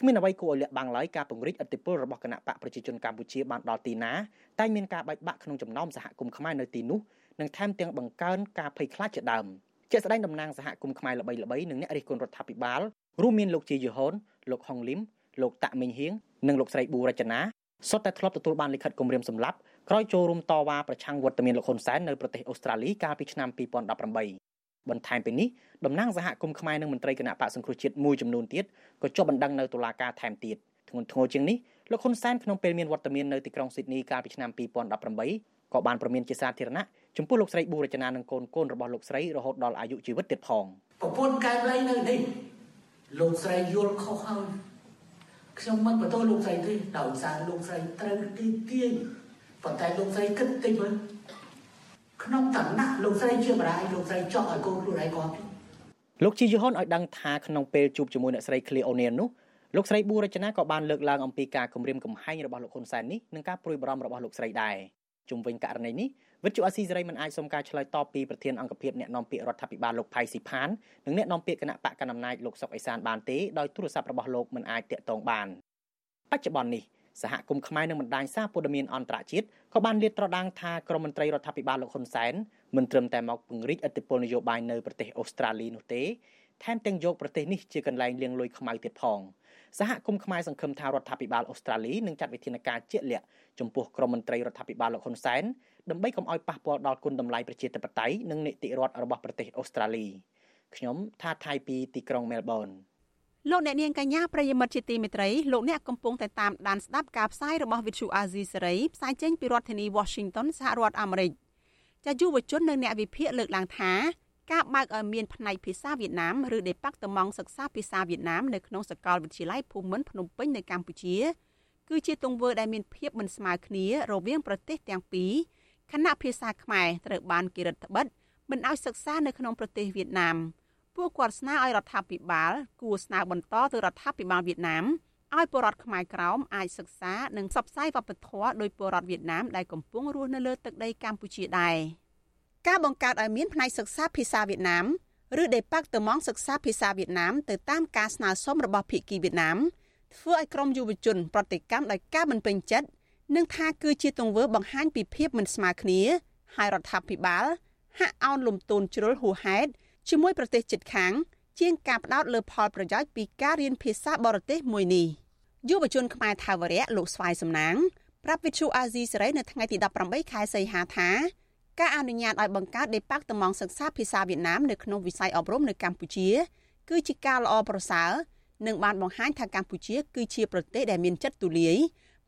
គ្មានអ្វីគួរឲ្យលាក់បាំងឡើយការពង្រីកអធិបុលរបស់គណៈបកប្រជាជនកម្ពុជាបានដល់ទីណាតែមានការបែកបាក់ក្នុងចំណោមសហគមន៍ខ្មែរនៅទីនោះនិងថែមទាំងបង្កើនការភ័យខ្លាចជាដើមជាក់ស្ដែងតំណាងសហគមន៍ខ្មែរល្បីៗនិងអ្នករិះគន់រដ្ឋាភិបាល រួមមានលោកជាយូហុនលោកហុងលឹមលោកតាក់មីងហៀងនិងលោកស្រីប៊ូរចនាសុទ្ធតែធ្លាប់ទទួលបានលិខិតគម្រាមសម្លាប់ក្រោយចូលរួមតវ៉ាប្រឆាំងវត្តមានលោកហ៊ុនសែននៅប្រទេសអូស្ត្រាលីកាលពីឆ្នាំ2018បន្ថែមពីនេះតំណាងសហគមន៍ខ្មែរនិងមន្ត្រីគណៈបកសង្គ្រោះជាតិមួយចំនួនទៀតក៏ជាប់បណ្ដឹងនៅតុលាការថែមទៀតធ្ងន់ធ្ងរជាងនេះលោកហ៊ុនសែនក្នុងពេលមានវត្តមាននៅទីក្រុងស៊ីដនីកាលពីឆ្នាំ2018ក៏បានប្រមានជាសាធារណៈចំពោះលោកស្រីប៊ូរចនានិងកូនកូនរបស់លោកស្រីរហូតដល់អាយុជីវិតទៀតផងប្រពន្ធកែបលៃនៅនេះ លោកស្រីយល់ខុសហើយខ្ញុំមិនបន្ទោសលោកស្រីទេដោយសារលោកស្រីត្រូវទីទាញប៉ុន្តែលោកស្រីគិតតិចមើលក្នុងតំណាក់លោកស្រីជាបរាយលោកស្រីចង់ឲ្យកូនខ្លួនឯងគាត់លោកជីយូហុនឲ្យដឹងថាក្នុងពេលជួបជាមួយអ្នកស្រី Cleo O'Neil នោះលោកស្រីប៊ូរចនាក៏បានលើកឡើងអំពីការគម្រាមកំហែងរបស់លោកហ៊ុនសែននេះនិងការព្រួយបារម្ភរបស់លោកស្រីដែរជុំវិញករណីនេះ វិទ្យុអាស៊ីសេរីមិនអាចសុំការឆ្លើយតបពីប្រធានអង្គភិបអ្នកនាំពាក្យរដ្ឋាភិបាលលោកផៃស៊ីផាននិងអ្នកនាំពាក្យគណៈបកកណ្ដាលអំណាចលោកសុកអេសានបានទេដោយទូរស័ព្ទរបស់លោកមិនអាចតាក់ទងបានបច្ចុប្បន្ននេះសហគមន៍ខ្មែរនិងបណ្ដាញសារព័ត៌មានអន្តរជាតិក៏បានលាតត្រដាងថាក្រមមន្ត្រីរដ្ឋាភិបាលលោកហ៊ុនសែនមិនត្រឹមតែមកពង្រីកឥទ្ធិពលនយោបាយនៅប្រទេសអូស្ត្រាលីនោះទេថែមទាំងយកប្រទេសនេះជាកន្លែងលាងលុយខ្មៅទៀតផងសហគមន៍ខ្មែរសង្ឃឹមថារដ្ឋាភិបាលអូស្ត្រាលីនឹងចាត់វិធានការជាក់លាក់ចំពោះក្រមមន្ត្រីរដ្ឋាភិបាលលោកហ៊ុនសែន ដើម្បីកុំឲ្យប៉ះពាល់ដល់គុណតម្លៃប្រជាធិបតេយ្យនិងនីតិរដ្ឋរបស់ប្រទេសអូស្ត្រាលីខ្ញុំថាថៃពីទីក្រុងមែលប៊នលោកអ្នកនាងកញ្ញាប្រិយមិត្តជាទីមេត្រីលោកអ្នកកំពុងតែតាមដានស្ដាប់ការផ្សាយរបស់ Vithu Azizi សេរីផ្សាយចេញពីរដ្ឋធានី Washington សហរដ្ឋអាមេរិកចាយុវជននិងអ្នកវិភាគលើកឡើងថាការបើកឲ្យមានផ្នែកភាសាវៀតណាមឬ Department សិក្សាភាសាវៀតណាមនៅក្នុងសាកលវិទ្យាល័យភូមិន្ទភ្នំពេញនៅកម្ពុជា គឺជាទង្វើដែលមានភាពមិនស្មើគ្នារវាងប្រទេសទាំងពីរ ខណៈភាសាខ្មែរត្រូវបានគេរដ្ឋបិទមិនឲ្យសិក្សានៅក្នុងប្រទេសវៀតណាមពួកគាត់ស្នើឲ្យរដ្ឋាភិបាល គួរស្នើបន្តទៅរដ្ឋាភិបាលវៀតណាមឲ្យពលរដ្ឋខ្មែរក្រោមអាចសិក្សានិងផ្សព្វផ្សាយវប្បធម៌ដោយពលរដ្ឋវៀតណាមដែលកំពុងរស់នៅលើទឹកដីកម្ពុជាដែរការបង្កើតឲ្យមានផ្នែកសិក្សាភាសាវៀតណាមឬដេប៉ាក់តឺម៉ងសិក្សាភាសាវៀតណាមទៅតាមការស្នើសុំរបស់ភាគីវៀតណាមធ្វើឲ្យក្រមយុវជនប្រតិកម្មដោយការមិនពេញចិត្ត និងថាគឺជាទង្វើបង្ហាញពីភាពមិនស្មើគ្នាហើយរដ្ឋាភិបាលហាក់អោនលំទោនជ្រុលហួសហេតុជាមួយប្រទេសជិតខាង ជាងការផ្ដោតលើផលប្រយោជន៍ពីការរៀនភាសាបរទេសមួយនេះយុវជនខ្មែរថាវរៈលោកស្វាយសំណាងប្រាប់វិទ្យុអាស៊ីសេរីនៅថ្ងៃទី18ខែសីហាថាការអនុញ្ញាតឲ្យបង្កើតដេប៉ាក់តំងសិក្សាភាសាវៀតណាមនៅក្នុងវិស័យអប់រំនៅកម្ពុជា គឺជាការល្អប្រសើរនិងបានបង្ហាញថាកម្ពុជា គឺជាប្រទេសដែលមានចិត្តទូលាយ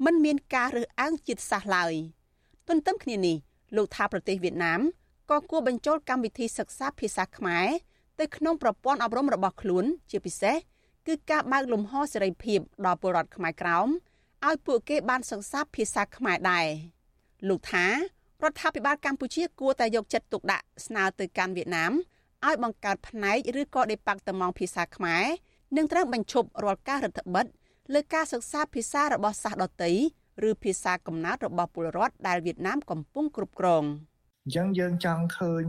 មិនមានការរើសអើងជាតិសាសន៍ឡើយទន្ទឹមគ្នានេះលោកថាប្រទេសវៀតណាមក៏គួរបញ្ចូលកម្មវិធីសិក្សាភាសាខ្មែរទៅក្នុងប្រព័ន្ធអប់រំរបស់ខ្លួន ជាពិសេសគឺការបើកលំហសេរីភាពដល់ពលរដ្ឋខ្មែរក្រោមឲ្យពួកគេបានសិក្សាភាសាខ្មែរដែរលោកថារដ្ឋាភិបាលកម្ពុជាគួរតែយកចិត្តទុកដាក់ស្នើទៅកាន់វៀតណាមឲ្យបង្កើតផ្នែកឬក៏ដេប៉ាក់តម៉ងភាសាខ្មែរនិងត្រូវបញ្ឈប់រាល់ការរដ្ឋបិទ លើការសិក្សាភាសារបស់សាសដតីឬភាសាកំណើតរបស់ពលរដ្ឋដែលវៀតណាមកំពុងគ្រប់គ្រងអញ្ចឹងយើងចង់ឃើញ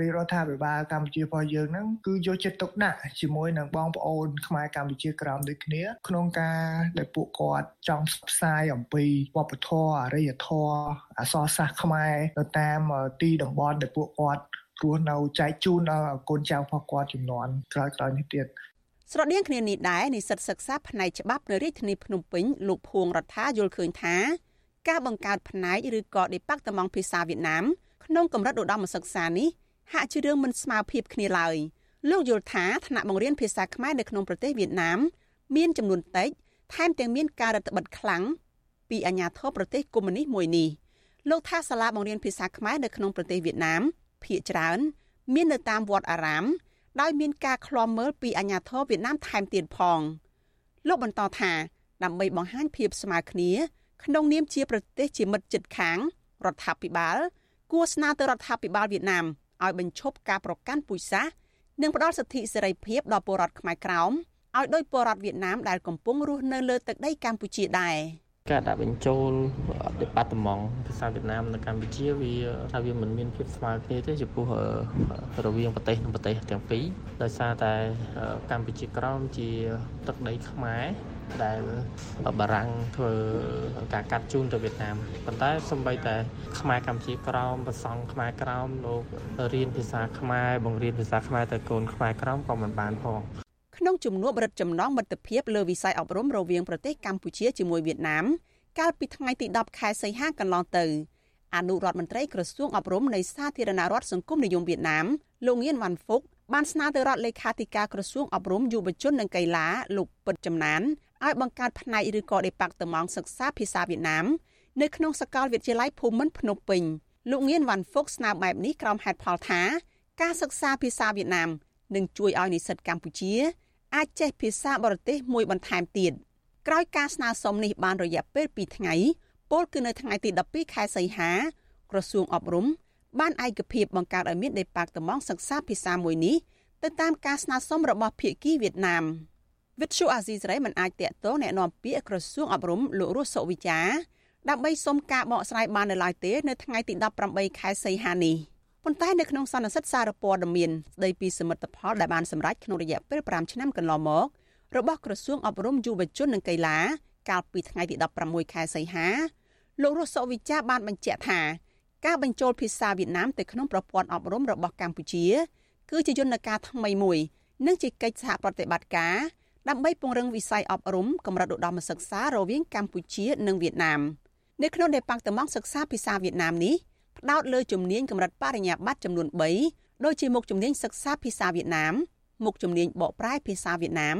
រាជរដ្ឋាភិបាលកម្ពុជារបស់យើងហ្នឹងគឺយកចិត្តទុកដាក់ជាមួយនឹងបងប្អូនខ្មែរកម្ពុជាក្រោមដូចគ្នា ក្នុងការដែលពួកគាត់ចង់ផ្សាយអំពីវប្បធម៌អរិយធម៌អក្សរសាស្ត្រខ្មែរនៅតាមទីតំបន់ដែលពួកគាត់រស់នៅចែកជូនដល់កូនចៅរបស់គាត់ចំនួនក្រោយៗនេះទៀត ស្រដៀងគ្នានេះដែរនិស្សិតសិក្សាផ្នែកច្បាប់នៅរាជធានីភ្នំពេញលោកភួងរដ្ឋាយល់ឃើញថា ការបង្កើតផ្នែកឬក៏ដេប៉ាក់តម៉ងភាសាវៀតណាមក្នុងកម្រិតឧត្តមសិក្សានេះហាក់ជារឿងមិនស្មើភាពគ្នាឡើយលោកយល់ថាថ្នាក់បង្រៀនភាសាខ្មែរនៅក្នុងប្រទេសវៀតណាមមានចំនួនតិចថែមទាំងមានការរដ្ឋបិទខ្លាំងពីអាជ្ញាធរប្រទេសកុម្មុយនីសមួយនេះលោកថាសាលាបង្រៀនភាសាខ្មែរនៅក្នុងប្រទេសវៀតណាមភាគច្រើន មាននៅតាមវត្តអារាម ដោយមានការឃ្លាំមើលពីអាជ្ញាធរវៀតណាមថែមទៀតផងលោកបន្តថាដើម្បីបង្ហាញភាពស្មើគ្នា ក្នុងនាមជាប្រទេសជាមិត្តជិតខាងរដ្ឋាភិបាលគួរស្នើទៅរដ្ឋាភិបាលវៀតណាមឲ្យបញ្ឈប់ការប្រកាន់ពូជសាសន៍និងផ្ដល់សិទ្ធិសេរីភាពដល់ពលរដ្ឋខ្មែរក្រោមឲ្យដោយពលរដ្ឋវៀតណាមដែលកំពុងរស់នៅលើទឹកដីកម្ពុជាដែរ ការដាក់បញ្ចូល department ភាសាវៀតណាមនៅកម្ពុជាវាថាវាមិនមានភាពស្មើគ្នាទេចំពោះរវាងប្រទេសនិងប្រទេសទាំងពីរដោយសារតែកម្ពុជាក្រោមជាទឹកដីខ្មែរដែលបារាំងធ្វើការកាត់ជូនទៅវៀតណាមប៉ុន្តែសម្បីតែខ្មែរកម្ពុជាក្រោមប្រសង់ខ្មែរក្រោមលោករៀនភាសាខ្មែរបង្រៀនភាសាខ្មែរទៅកូនខ្មែរក្រោមក៏មិនបានផង ក្នុងជំនួបរដ្ឋចំណងមិត្តភាពលើវិស័យអប់រំរវាងប្រទេសកម្ពុជាជាមួយវៀតណាមកាលពីថ្ងៃទី10ខែសីហាកន្លងទៅអនុរដ្ឋមន្ត្រីក្រសួងអប់រំនៃសាធារណរដ្ឋសង្គមនិយមវៀតណាមលោកងៀនវ៉ាន់ហ្វុកបានស្នើទៅរដ្ឋលេខាធិការក្រសួងអប់រំយុវជននិងកីឡាលោកពិតចំណានឲ្យបង្កើតផ្នែកឬក៏ដេប៉ាក់តម៉ងសិក្សាភាសាវៀតណាមនៅក្នុងសាកលវិទ្យាល័យភូមិន្ទភ្នំពេញលោកងៀនវ៉ាន់ហ្វុកស្នើបែបនេះក្រោមហេតុផលថា ការសិក្សាភាសាវៀតណាមនឹងជួយឲ្យនិស្សិតកម្ពុជា អាចចេះភាសាបរទេសមួយបន្ថែមទៀតក្រោយការស្នើសុំនេះបានរយៈពេល2ថ្ងៃពលគឺនៅថ្ងៃទី12ខែសីហាក្រសួងអប់រំបានឯកភាពបង្កើតឲ្យមានដេប៉ាក់តម៉ងសិក្សាភាសាមួយនេះ ទៅតាមការស្នើសុំរបស់ភាគីវៀតណាមវិទ្យុអាស៊ីសេរីមិនអាចតាក់ទងแนะនាំពាក្យក្រសួងអប់រំលោករស់សុវិចាដើម្បីសុំការបកស្រាយបាននៅឡើយទេនៅថ្ងៃទី18ខែសីហានេះ ប៉ុន្តែនៅក្នុងសន្និសីទសារព័ត៌មានស្ដីពីសមិទ្ធផលដែលបានសម្រេចក្នុងរយៈពេល5ឆ្នាំកន្លងមករបស់ក្រសួងអប់រំយុវជននិងកីឡាកាលពីថ្ងៃទី16ខែសីហាលោករស់សុវិចាបានបញ្ជាក់ថាការបញ្ចូលភាសាវៀតណាមទៅក្នុងប្រព័ន្ធអប់រំរបស់កម្ពុជា គឺជាយន្តការថ្មីមួយនិងជាកិច្ចសហប្រតិបត្តិការដើម្បីពង្រឹងវិស័យអប់រំកម្រិតឧត្តមសិក្សារវាងកម្ពុជានិងវៀតណាមនៅក្នុងដេប៉ាតឺម៉ង់សិក្សាភាសាវៀតណាមនេះ ផ្ដោតលើជំនាញកម្រិតបរិញ្ញាបត្រចំនួន3ដូចជាមុខជំនាញសិក្សាភាសាវៀតណាមមុខជំនាញបកប្រែភាសាវៀតណាម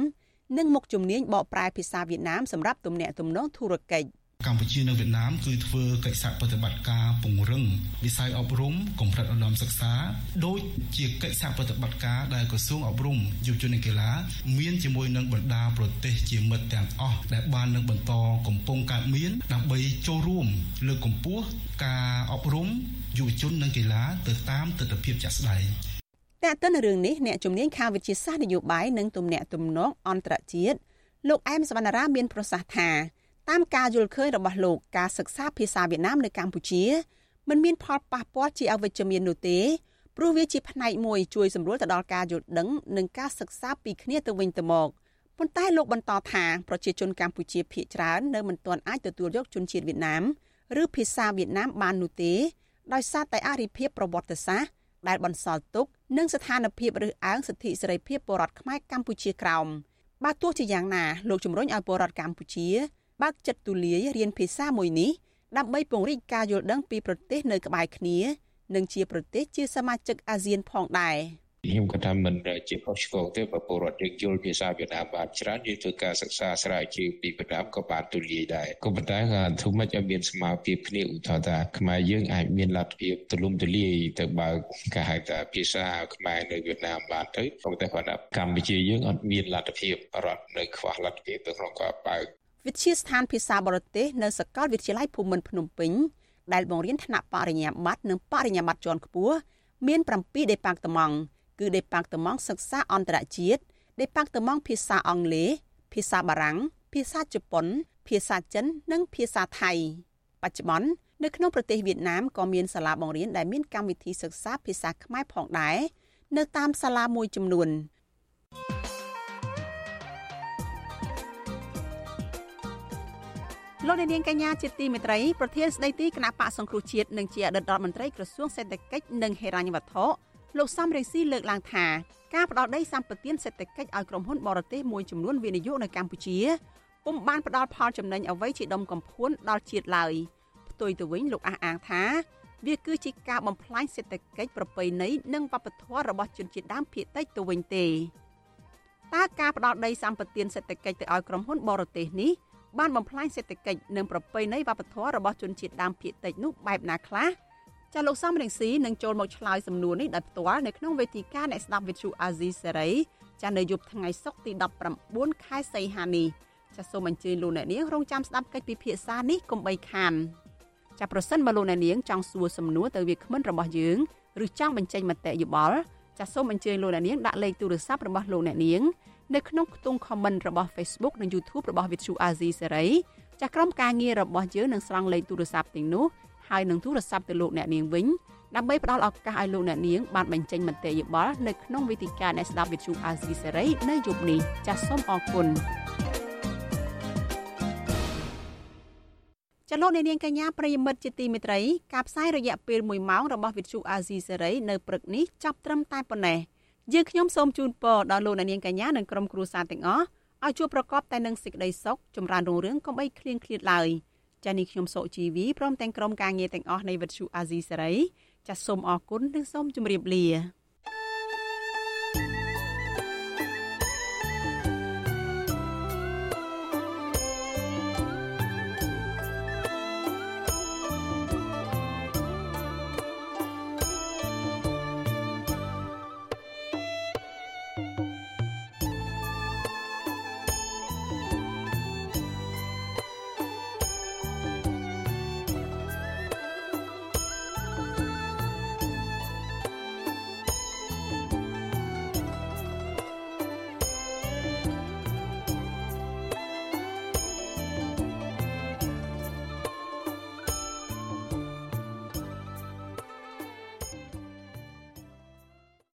និងមុខជំនាញបកប្រែភាសាវៀតណាមសម្រាប់ទំនាក់ទំនងធុរកិច្ច កម្ពុជានិងវៀតណាមគឺធ្វើកិច្ចសហប្រតិបត្តិការពង្រឹងវិស័យអប់រំកម្រិតឧត្តមសិក្សាដោយជាកិច្ចសហប្រតិបត្តិការដែលក្រសួងអប់រំយុវជននិងកីឡាមានជាមួយនឹងបណ្ដាប្រទេសជាមិត្តទាំងអស់ដែលបាននឹងបន្តកំពុងកើតមានដើម្បីចូលរួមលើកកម្ពស់ការអប់រំយុវជននិងកីឡាទៅតាមទស្សនវិជ្ជាជាក់ស្ដែងតែទៅនឹងរឿងនេះអ្នកជំនាញខាងវិទ្យាសាស្ត្រនយោបាយនិងទំនាក់ទំនងអន្តរជាតិលោកអែមសវណ្ណារាមានប្រសាសន៍ថា តាមការយល់ឃើញរបស់លោកការសិក្សាភាសាវៀតណាមនៅកម្ពុជាមិនមានផលប៉ះពាល់ជាអវិជ្ជមាននោះទេព្រោះវាជាផ្នែកមួយជួយសម្រួលទៅដល់ការយល់ដឹងនិងការសិក្សាពីគ្នាទៅវិញទៅមកប៉ុន្តែលោកបន្តថាប្រជាជនកម្ពុជាភាគច្រើននៅមិនទាន់អាចទទួលយកជនជាតិវៀតណាមឬភាសាវៀតណាមបាននោះទេដោយសារតែអរិភាពប្រវត្តិសាស្ត្រដែលបន្សល់ទុកនិងស្ថានភាពរើសអើងសិទ្ធិសេរីភាពពលរដ្ឋខ្មែរកម្ពុជាក្រោមបើទោះជាយ៉ាងណាលោកជំរុញឲ្យពលរដ្ឋកម្ពុជា បើកចិត្តទូលាយរៀនភាសាមួយនេះដើម្បីពង្រីកការយល់ដឹងពីប្រទេសនៅក្បែរគ្នានិងជាប្រទេសជាសមាជិកអាស៊ានផងដែរខ្ញុំក៏ថាមិនជាខុសឆ្គងទេបើពលរដ្ឋយើងយល់ភាសាវៀតណាមបានច្រើនយើងធ្វើការសិក្សាស្រាវជ្រាវពីវៀតណាមក៏បានទូលាយដែរក៏ប៉ុន្តែក៏ធ្វើម៉េចឲ្យមានស្មារតីគ្នាឧទាហរណ៍ថាខ្មែរយើងអាចមានលទ្ធភាពទូលំទូលាយទៅបើកការហៅថាភាសាខ្មែរនៅវៀតណាមបានទៅប៉ុន្តែគាត់ថាកម្ពុជាយើងអត់មានលទ្ធភាពរត់នៅខ្វះលទ្ធភាពទៅក្នុងការបើក វិទ្យាស្ថានភាសាបរទេសនៅសាកលវិទ្យាល័យភូមិន្ទភ្នំពេញដែលបង្រៀនថ្នាក់បរិញ្ញាបត្រនិងបរិញ្ញាបត្រជាន់ខ្ពស់មាន7ដេប៉ាតឺម៉ង់គឺដេប៉ាតឺម៉ង់សិក្សាអន្តរជាតិដេប៉ាតឺម៉ង់ភាសាអង់គ្លេសភាសាបារាំង ភាសាជប៉ុន ភាសាចិន និងភាសាថៃបច្ចុប្បន្ននៅក្នុងប្រទេសវៀតណាមក៏មានសាលាបង្រៀនដែលមានកម្មវិធីសិក្សាភាសាខ្មែរផងដែរនៅតាមសាលាមួយចំនួន លោកនាងកញ្ញាជាទីមេត្រីប្រធានស្ដីទីគណៈបកសង្គ្រោះជាតិនិងជាអតីតរដ្ឋមន្ត្រីក្រសួងសេដ្ឋកិច្ចនិងហិរញ្ញវត្ថុលោកសំរងស៊ីលើកឡើងថាការផ្ដល់ដីសម្បត្តិសេដ្ឋកិច្ចឲ្យក្រុមហ៊ុនបរទេសមួយចំនួនវិនិយោគនៅកម្ពុជាពុំបានផ្ដល់ផលចំណេញអ្វីជាដុំកំភួនដល់ជាតិឡើយផ្ទុយទៅវិញលោកអះអាងថាវាគឺជាការបំផ្លាញសេដ្ឋកិច្ចប្រពៃណីនិងវប្បធម៌របស់ជនជាតិដើមភាគតិចទៅវិញទេតើការផ្ដល់ដីសម្បត្តិសេដ្ឋកិច្ចទៅឲ្យក្រុមហ៊ុនបរទេសនេះ បានបំផ្លាញសេដ្ឋកិច្ចនិងប្រពៃណីវប្បធម៌របស់ជនជាតិដើមភាគតិចនោះបែបណាខ្លះចាលោកសំរងស៊ីនឹងចូលមកឆ្លើយសំណួរនេះដោយផ្ទាល់នៅក្នុងវេទិកាអ្នកស្ដាប់វិទ្យុអាស៊ីសេរីចានៅយប់ថ្ងៃសុក្រទី19ខែសីហានេះចាសូមអញ្ជើញលោកអ្នកនាងរងចាំស្ដាប់កិច្ចពិភាក្សានេះកុំបីខានចាប្រសិនបើលោកអ្នកនាងចង់សួរសំណួរទៅវាគ្មិនរបស់យើងឬចង់បញ្ចេញមតិយោបល់ចាសូមអញ្ជើញលោកអ្នកនាងដាក់លេខទូរស័ព្ទរបស់លោកអ្នកនាង នៅក្នុងខ្ទង់ comment របស់ Facebook និង YouTube របស់ Vithu Azizi Serai ចាស់ក្រុមការងាររបស់យើងនឹងស្រង់លេខទូរស័ព្ទទាំងនោះហើយនឹងទូរស័ព្ទទៅលោកអ្នកនាងវិញដើម្បីផ្ដល់ឱកាសឲ្យលោកអ្នកនាងបានបញ្ចេញមតិយោបល់នៅក្នុងវេទិកាអ្នកស្ដាប់ Vithu Azizi Serai នៅយប់នេះចាសសូមអរគុណចលនានាងកញ្ញាប្រិយមិត្តជាទីមេត្រីការផ្សាយរយៈពេល1ម៉ោងរបស់វិទ្យុអាស៊ីសេរីនៅព្រឹកនេះចាប់ត្រឹមតែប៉ុណ្ណេះ យើងខ្ញុំសូមជូនពរដល់លោកអ្នកនាងកញ្ញានិងក្រុមគ្រួសារទាំងអស់ឲ្យជួបប្រកបតែនឹងសេចក្តីសុខចម្រើនរុងរឿងកុំបីឃ្លៀងឃ្លាតឡើយចា៎នេះខ្ញុំសុជីវីព្រមទាំងក្រុមការងារទាំងអស់នៃវិទ្យុអាស៊ីសេរីចាសសូមអរគុណនិងសូមជម្រាបលា